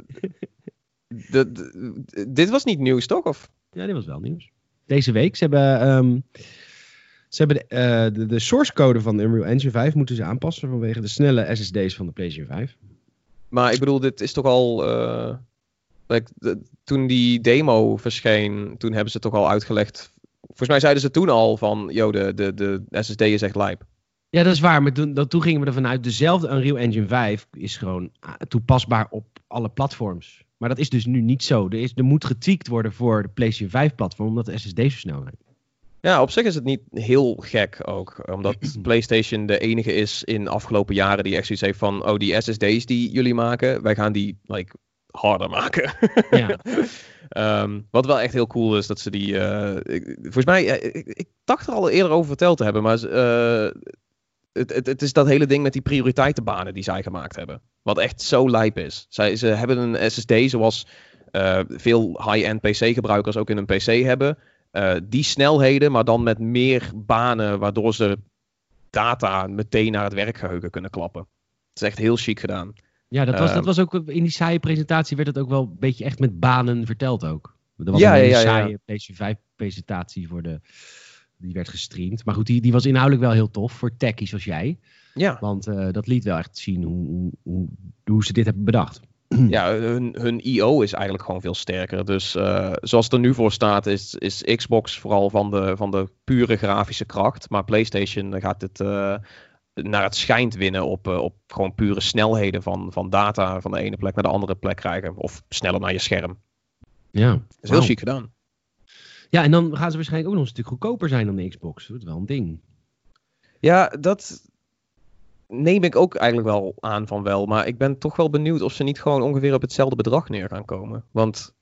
Speaker 2: dit was niet nieuws, toch? Of?
Speaker 1: Ja, dit was wel nieuws. Deze week. Ze hebben, um, ze hebben de, eh, de, de source code van de Unreal Engine 5 moeten ze aanpassen vanwege de snelle SSD's van de PlayStation 5.
Speaker 2: Maar ik bedoel, dit is toch al. eh, like, de- toen die demo verscheen, toen hebben ze toch al uitgelegd. Volgens mij zeiden ze toen al van, yo, de, de, de SSD is echt lijp.
Speaker 1: Ja, dat is waar. Maar toen, dat, toen gingen we ervan uit, dezelfde Unreal Engine 5 is gewoon ah, toepasbaar op alle platforms. Maar dat is dus nu niet zo. Er, is, er moet getweakt worden voor de PlayStation 5 platform, omdat de SSD zo snel zijn.
Speaker 2: Ja, op zich is het niet heel gek ook. Omdat PlayStation de enige is in de afgelopen jaren die echt zoiets heeft van, oh, die SSD's die jullie maken, wij gaan die like, harder maken.
Speaker 1: Ja.
Speaker 2: Ehm, wat wel echt heel cool is, dat ze die. eh, ik- volgens mij, eh, ik, ik dacht er al eerder over verteld te hebben, maar eh, het, het, het is dat hele ding met die prioriteitenbanen die zij gemaakt hebben. Wat echt zo lijp is. Zij, ze hebben een SSD zoals veel high-end PC-gebruikers ook in een PC hebben. Die snelheden, maar dan met meer banen, waardoor ze data meteen naar het werkgeheugen kunnen klappen. Het is echt heel chic gedaan.
Speaker 1: Ja, dat was, dat
Speaker 2: Ehm.
Speaker 1: was ook in die saaie presentatie werd het ook wel een beetje echt met banen verteld ook. Dat was
Speaker 2: Ja,
Speaker 1: een
Speaker 2: ja,
Speaker 1: saaie PlayStation 5 presentatie voor de, die werd gestreamd. Maar goed, die, die was inhoudelijk wel heel tof voor techies zoals jij.
Speaker 2: Ja,
Speaker 1: Want eh, dat liet wel echt zien hoe, hoe, hoe, hoe ze dit hebben bedacht.
Speaker 2: ja hun, hun IO is eigenlijk gewoon veel sterker. Dus eh, zoals het er nu voor staat, is, is Xbox vooral van de, van de pure grafische kracht. Maar PlayStation dan gaat het eh, naar het schijnt winnen op, eh, op gewoon pure snelheden van, van data van de ene plek naar de andere plek krijgen. Of sneller naar je scherm.
Speaker 1: Ja,
Speaker 2: Dat is heel chic gedaan.
Speaker 1: ja, en dan gaan ze waarschijnlijk ook nog een stuk goedkoper zijn dan de Xbox. Dat is wel een ding.
Speaker 2: Ja, dat neem ik ook eigenlijk wel aan van wel. Maar ik ben toch wel benieuwd of ze niet gewoon ongeveer op hetzelfde bedrag neer gaan komen. Want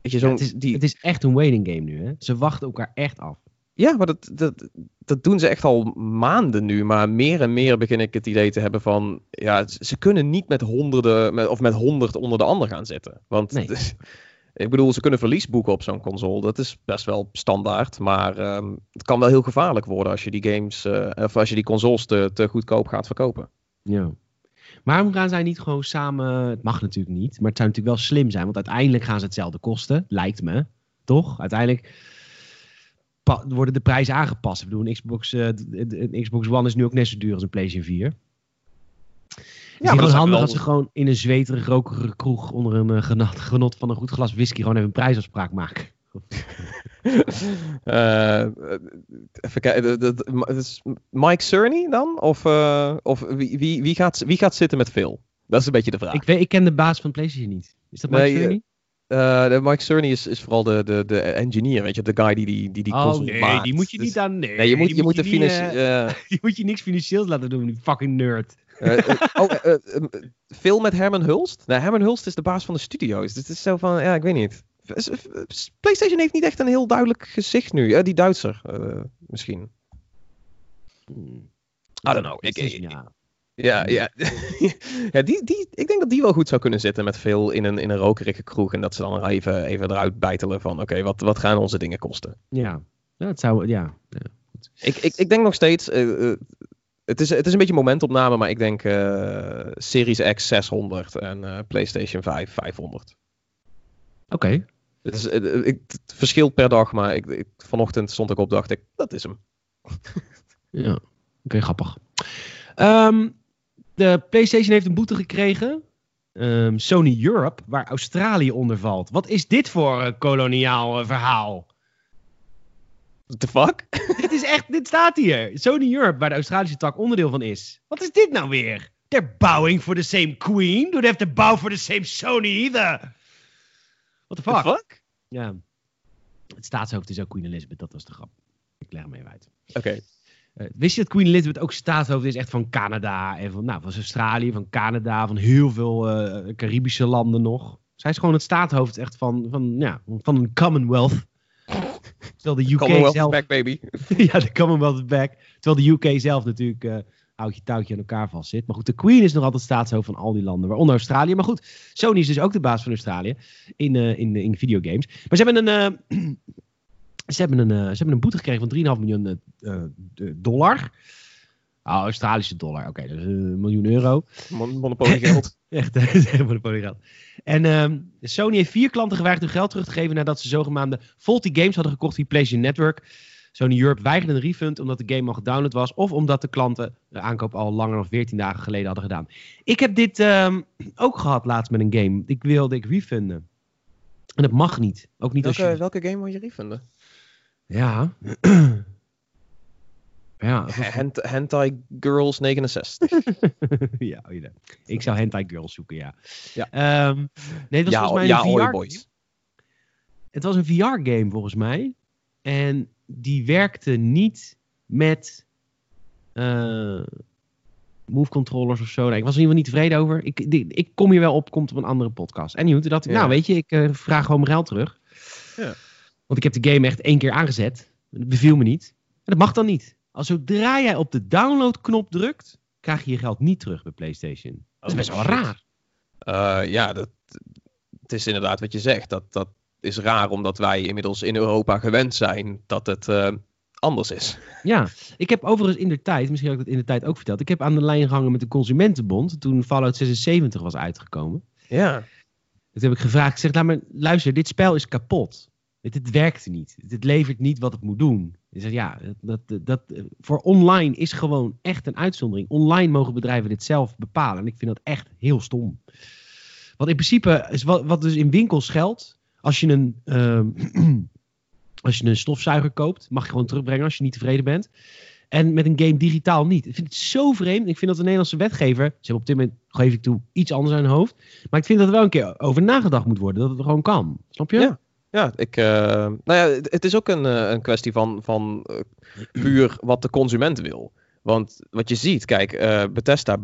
Speaker 2: weet je,
Speaker 1: Ja,
Speaker 2: zo'n
Speaker 1: het, is,
Speaker 2: die,
Speaker 1: het is echt een waiting game nu. Hè? Ze wachten elkaar echt af.
Speaker 2: Ja, maar dat, dat, dat doen ze echt al maanden nu. Maar meer en meer begin ik het idee te hebben van... Ja, ze kunnen niet met honderden met, of met honderd onder de ander gaan zitten. Want
Speaker 1: Nee.
Speaker 2: ik bedoel, ze kunnen verlies boeken op zo'n console. Dat is best wel standaard. Maar ehm, het kan wel heel gevaarlijk worden als je die games... eh, of als je die consoles te, te goedkoop gaat verkopen.
Speaker 1: Ja. Maar waarom gaan zij niet gewoon samen... Het mag natuurlijk niet, maar het zou natuurlijk wel slim zijn. Want uiteindelijk gaan ze hetzelfde kosten, lijkt me. Toch? Uiteindelijk worden de prijzen aangepast. Ik bedoel, een Xbox, eh, een Xbox One is nu ook net zo duur als een PlayStation 4. Ja,
Speaker 2: maar
Speaker 1: het is
Speaker 2: is
Speaker 1: handig
Speaker 2: wel-
Speaker 1: als ze gewoon in een zweterig, rokerige kroeg onder een eh, genot, genot van een goed glas whisky gewoon even een prijsafspraak maken.
Speaker 2: Eh, even kijken. dat- is Mike Cerny dan? Of, of wie, wie, wie, gaat, wie gaat zitten met Phil? Dat is een beetje de vraag.
Speaker 1: Ik, weet, ik ken de baas van PlayStation niet. Is dat Mike
Speaker 2: Nee,
Speaker 1: Cerny?
Speaker 2: De Mike Cerny is, is vooral de, de, de engineer, weet je, de guy die die, die, die
Speaker 1: oh
Speaker 2: console
Speaker 1: nee,
Speaker 2: maakt.
Speaker 1: die moet je
Speaker 2: Dus-
Speaker 1: niet aan... Nee,
Speaker 2: Nee, je moet, je moet de
Speaker 1: niet,
Speaker 2: financi-
Speaker 1: eh, moet je niks financieels laten doen, die fucking nerd.
Speaker 2: eh, oh, Phil met Herman Hulst? Nee, Herman Hulst is de baas van de studio's. Dus het is zo van, ja, ik weet niet. PlayStation heeft niet echt een heel duidelijk gezicht nu. Die Duitser, misschien.
Speaker 1: Hmm.
Speaker 2: I don't know. Ik, ik-
Speaker 1: ja.
Speaker 2: Ja, ja. ja die, die, ik denk dat die wel goed zou kunnen zitten met veel in een, in een rokerige kroeg. En dat ze dan even, even eruit bijtelen van, oké, wat, wat gaan onze dingen kosten?
Speaker 1: Ja. ja, het zou... Ja. ja.
Speaker 2: Ik, ik, ik denk nog steeds, eh, eh, het, is, het is een beetje momentopname, maar ik denk eh, Series X 600 en PlayStation 5 500.
Speaker 1: Oké.
Speaker 2: Het, is, het verschilt per dag, maar ik, ik, vanochtend stond ik op, dacht ik, dat is hem.
Speaker 1: Ja. Oké, grappig. Ehm, de PlayStation heeft een boete gekregen. Ehm, Sony Europe, waar Australië onder valt. Wat is dit voor een koloniaal eh, verhaal?
Speaker 2: What the fuck?
Speaker 1: dit is echt, dit staat hier. Sony Europe, waar de Australische tak onderdeel van is. Wat is dit nou weer? They're bowing for the same queen. Do they have to bow for the same Sony either? What the fuck?
Speaker 2: fuck?
Speaker 1: Ja. Het staatshoofd is ook Queen Elizabeth, dat was de grap. Ik leg hem even uit.
Speaker 2: Oké.
Speaker 1: Eh, wist je dat Queen Elizabeth ook staatshoofd is echt van Canada en van, nou, van Australië, van Canada, van heel veel eh, Caribische landen nog? Zij is gewoon het staatshoofd echt van, van, ja, van een Commonwealth. Terwijl de UK
Speaker 2: Commonwealth
Speaker 1: zelf...
Speaker 2: back, baby.
Speaker 1: ja, de Commonwealth back. Terwijl de UK zelf natuurlijk eh houtje touwtje aan elkaar vastzit. Maar goed, de Queen is nog altijd staatshoofd van al die landen, waaronder Australië. Maar goed, Sony is dus ook de baas van Australië in, eh, in, in videogames. Maar ze hebben een, eh, ze hebben een, eh, ze hebben een boete gekregen van 3,5 miljoen eh, eh, dollar. Oh, Australische dollar. Oké, dat is een miljoen euro.
Speaker 2: Mon Monopoly geld.
Speaker 1: Echt, dat is echt monopolie geld. En ehm, Sony heeft vier klanten geweigerd hun geld terug te geven nadat ze zogenaamde faulty games hadden gekocht via PlayStation Network. Sony Europe weigerde een refund omdat de game al gedownload was. Of omdat de klanten de aankoop al langer dan 14 dagen geleden hadden gedaan. Ik heb dit ehm, ook gehad laatst met een game. Ik wilde ik refunden. En dat mag niet. Ook niet
Speaker 2: Welke,
Speaker 1: als je...
Speaker 2: welke game wil je refunden?
Speaker 1: Ja. ja.
Speaker 2: Hent Hentai Girls 69.
Speaker 1: ja. Ik zou Hentai Girls zoeken, ja.
Speaker 2: Ja.
Speaker 1: Ehm, nee, het was
Speaker 2: ja,
Speaker 1: volgens mij
Speaker 2: ja,
Speaker 1: een VR
Speaker 2: Boys.
Speaker 1: Het was een VR-game volgens mij. En die werkte niet met eh, move controllers of zo. Nee, ik was er in ieder geval niet tevreden over. Ik, die- ik kom hier wel op, komt op een andere podcast. En toen dacht ik,
Speaker 2: Ja.
Speaker 1: nou weet je, ik eh, vraag gewoon mijn geld terug.
Speaker 2: Ja.
Speaker 1: Want ik heb de game echt één keer aangezet. Dat beviel me niet. En dat mag dan niet. Als zodra jij op de download-knop drukt, krijg je je geld niet terug bij PlayStation. Dat is best wel
Speaker 2: Oh, shit.
Speaker 1: raar.
Speaker 2: Eh, ja, dat, het is inderdaad wat je zegt. Dat, dat is raar omdat wij inmiddels in Europa gewend zijn dat het eh, anders is.
Speaker 1: Ja, ik heb overigens in de tijd, misschien heb ik dat in de tijd ook verteld. Ik heb aan de lijn gehangen met de Consumentenbond toen Fallout 76 was uitgekomen.
Speaker 2: Ja.
Speaker 1: Toen heb ik gevraagd, ik zeg, laat maar, luister, dit spel is kapot. Het, het werkt niet. Het, levert niet wat het moet doen. Zegt, ja, dat, dat, dat, voor online is gewoon echt een uitzondering. Online mogen bedrijven dit zelf bepalen. En ik vind dat echt heel stom. Want in principe, is wat, wat dus in winkels geldt, als je een, ehm, als je een stofzuiger koopt, mag je gewoon terugbrengen als je niet tevreden bent. En met een game digitaal niet. Ik vind het zo vreemd. Ik vind dat de Nederlandse wetgever, ze hebben op dit moment, geef ik toe, iets anders aan hun hoofd. Maar ik vind dat er wel een keer over nagedacht moet worden. Dat het gewoon kan. Snap je?
Speaker 2: Ja. Ja, ik, eh, nou ja, het, is ook een, eh, een kwestie van, van eh, puur wat de consument wil. Want wat je ziet, kijk, eh, Bethesda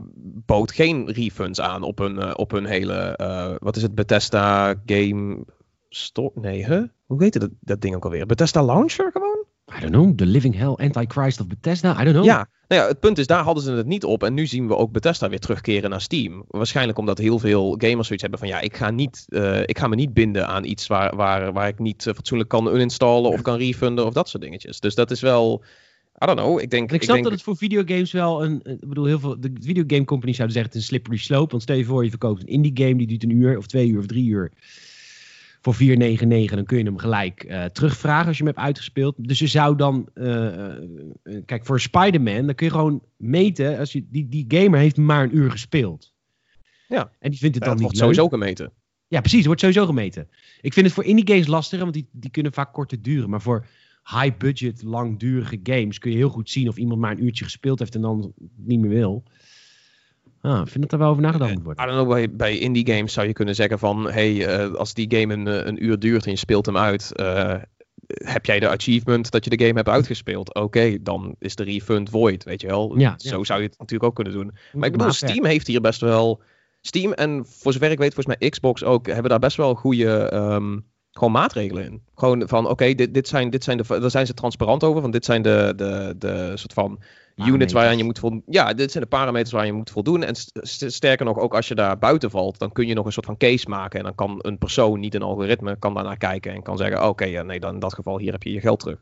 Speaker 2: bood geen refunds aan op hun, op hun hele, wat is het, Bethesda Game Store? Nee, hè? Hoe heet dat, dat ding ook alweer? Bethesda Launcher gewoon?
Speaker 1: I don't know. The Living Hell Antichrist of Bethesda. I don't know.
Speaker 2: Ja, nou ja, het punt is, daar hadden ze het niet op. En nu zien we ook Bethesda weer terugkeren naar Steam. Waarschijnlijk omdat heel veel gamers zoiets hebben van... ja, ik ga, niet, eh, ik ga me niet binden aan iets waar, waar, waar ik niet eh, fatsoenlijk kan uninstallen... of kan refunden of dat soort dingetjes. Dus dat is wel... I don't know, ik denk...
Speaker 1: En ik snap
Speaker 2: denk,
Speaker 1: dat het voor videogames wel een. een- Ik bedoel, heel veel. De videogame companies zouden zeggen het is een slippery slope. Want stel je voor, je verkoopt een indie game die duurt een uur of twee uur of drie uur. Voor 4,99. Dan kun je hem gelijk eh, terugvragen als je hem hebt uitgespeeld. Dus je zou dan. eh, eh, kijk, voor Spider-Man, dan kun je gewoon meten. Als je, die, die gamer heeft maar een uur gespeeld.
Speaker 2: Ja.
Speaker 1: En die vindt het dan
Speaker 2: het
Speaker 1: niet
Speaker 2: wordt
Speaker 1: leuk.
Speaker 2: sowieso gemeten.
Speaker 1: Ja, precies. Het wordt sowieso gemeten. Ik vind het voor indie games lastiger, want die, die kunnen vaak korter duren. Maar voor high budget, langdurige games kun je heel goed zien of iemand maar een uurtje gespeeld heeft en dan niet meer wil. Ah, ik vind dat er wel over nagedacht moet
Speaker 2: I
Speaker 1: worden.
Speaker 2: don't know, bij, bij indie games zou je kunnen zeggen van... hey, eh, als die game een, eh, een uur duurt en je speelt hem uit... eh, heb jij de achievement dat je de game hebt uitgespeeld? Oké, dan is de refund void, weet je wel.
Speaker 1: Ja,
Speaker 2: Zo
Speaker 1: ja.
Speaker 2: zou je het natuurlijk ook kunnen doen.
Speaker 1: Moet
Speaker 2: Maar ik bedoel. Steam heeft hier best wel... Steam en voor zover ik weet, volgens mij Xbox ook... hebben daar best wel goede ehm, gewoon maatregelen in. Gewoon van, oké, dit, dit zijn, dit zijn de... Daar zijn ze transparant over. Van dit zijn de, de, de soort van units waar je moet voldoen. Ja, dit zijn de parameters waar je moet voldoen. En st- st- sterker nog, ook als je daar buiten valt, dan kun je nog een soort van case maken. En dan kan een persoon, niet een algoritme, kan daarnaar kijken en kan zeggen: Oké, ja, nee, dan in dat geval hier heb je je geld terug.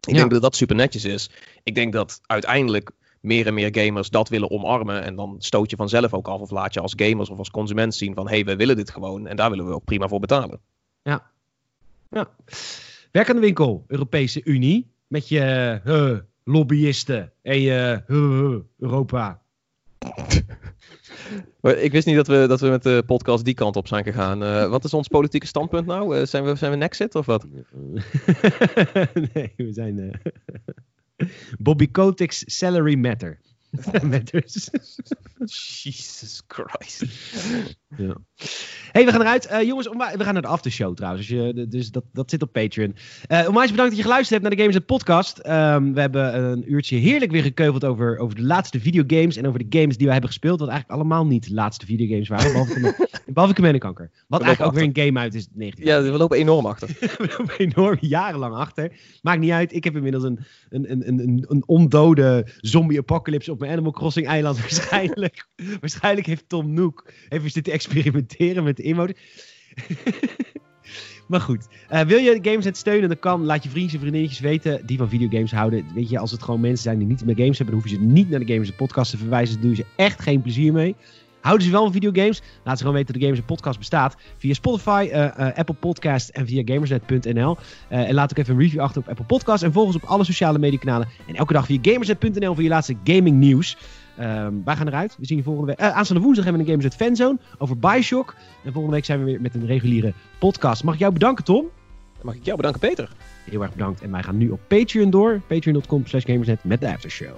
Speaker 2: Ik
Speaker 1: Ja.
Speaker 2: denk dat dat super netjes is. Ik denk dat uiteindelijk meer en meer gamers dat willen omarmen. En dan stoot je vanzelf ook af of laat je als gamers of als consument zien van hé, hey, we willen dit gewoon. En daar willen we ook prima voor betalen.
Speaker 1: Ja. Werk aan de winkel, Europese Unie. Met je eh, lobbyisten en eh, Europa.
Speaker 2: Maar ik wist niet dat we, dat we met de podcast die kant op zijn gegaan. Eh, wat is ons politieke standpunt nou? Eh, zijn, we, zijn we Nexit of wat?
Speaker 1: nee, we zijn. eh, Bobby Kotick's salary matter. Matters.
Speaker 2: Jesus Christ.
Speaker 1: Ja. hey, we gaan eruit. Eh, jongens, we gaan naar de aftershow trouwens. Als je, dus dat, dat zit op Patreon. Eh onwijs bedankt dat je geluisterd hebt naar de Games podcast. Ehm, we hebben een uurtje heerlijk weer gekeuveld over, over de laatste videogames. En over de games die we hebben gespeeld. Wat eigenlijk allemaal niet de laatste videogames waren. Behalve, behalve Conquer. Wat eigenlijk ook weer een game uit is 19
Speaker 2: Ja, we lopen enorm achter.
Speaker 1: we lopen enorm jarenlang achter. Maakt niet uit. Ik heb inmiddels een, een, een, een, een, ondode zombie-apocalypse op mijn Animal Crossing eiland. Waarschijnlijk, waarschijnlijk heeft Tom Nook even zitten experimenteren met emote. maar goed, eh, wil je Games net steunen, dan kan. Laat je vriendjes en vriendinnetjes weten die van videogames houden. Weet je, als het gewoon mensen zijn die niet met games hebben, dan hoef je ze niet naar de Games podcast te verwijzen. Dan doe je ze echt geen plezier mee. Houden ze wel van videogames? Laat ze gewoon weten dat de Gamers Podcast bestaat. Via Spotify, uh, uh, Apple Podcast en via gamersnet.nl. Uh, en laat ook even een review achter op Apple Podcast. En volg ons op alle sociale mediakanalen. En elke dag via gamersnet.nl voor je laatste gaming nieuws. Um, wij gaan eruit. We zien je volgende week. Uh, aanstaande woensdag hebben we een Gamers Fanzone over Bioshock. En volgende week zijn we weer met een reguliere podcast. Mag ik jou bedanken, Tom?
Speaker 2: Mag ik jou bedanken, Peter?
Speaker 1: Heel erg bedankt. En wij gaan nu op Patreon door. Patreon.com slash gamersnet met de aftershow.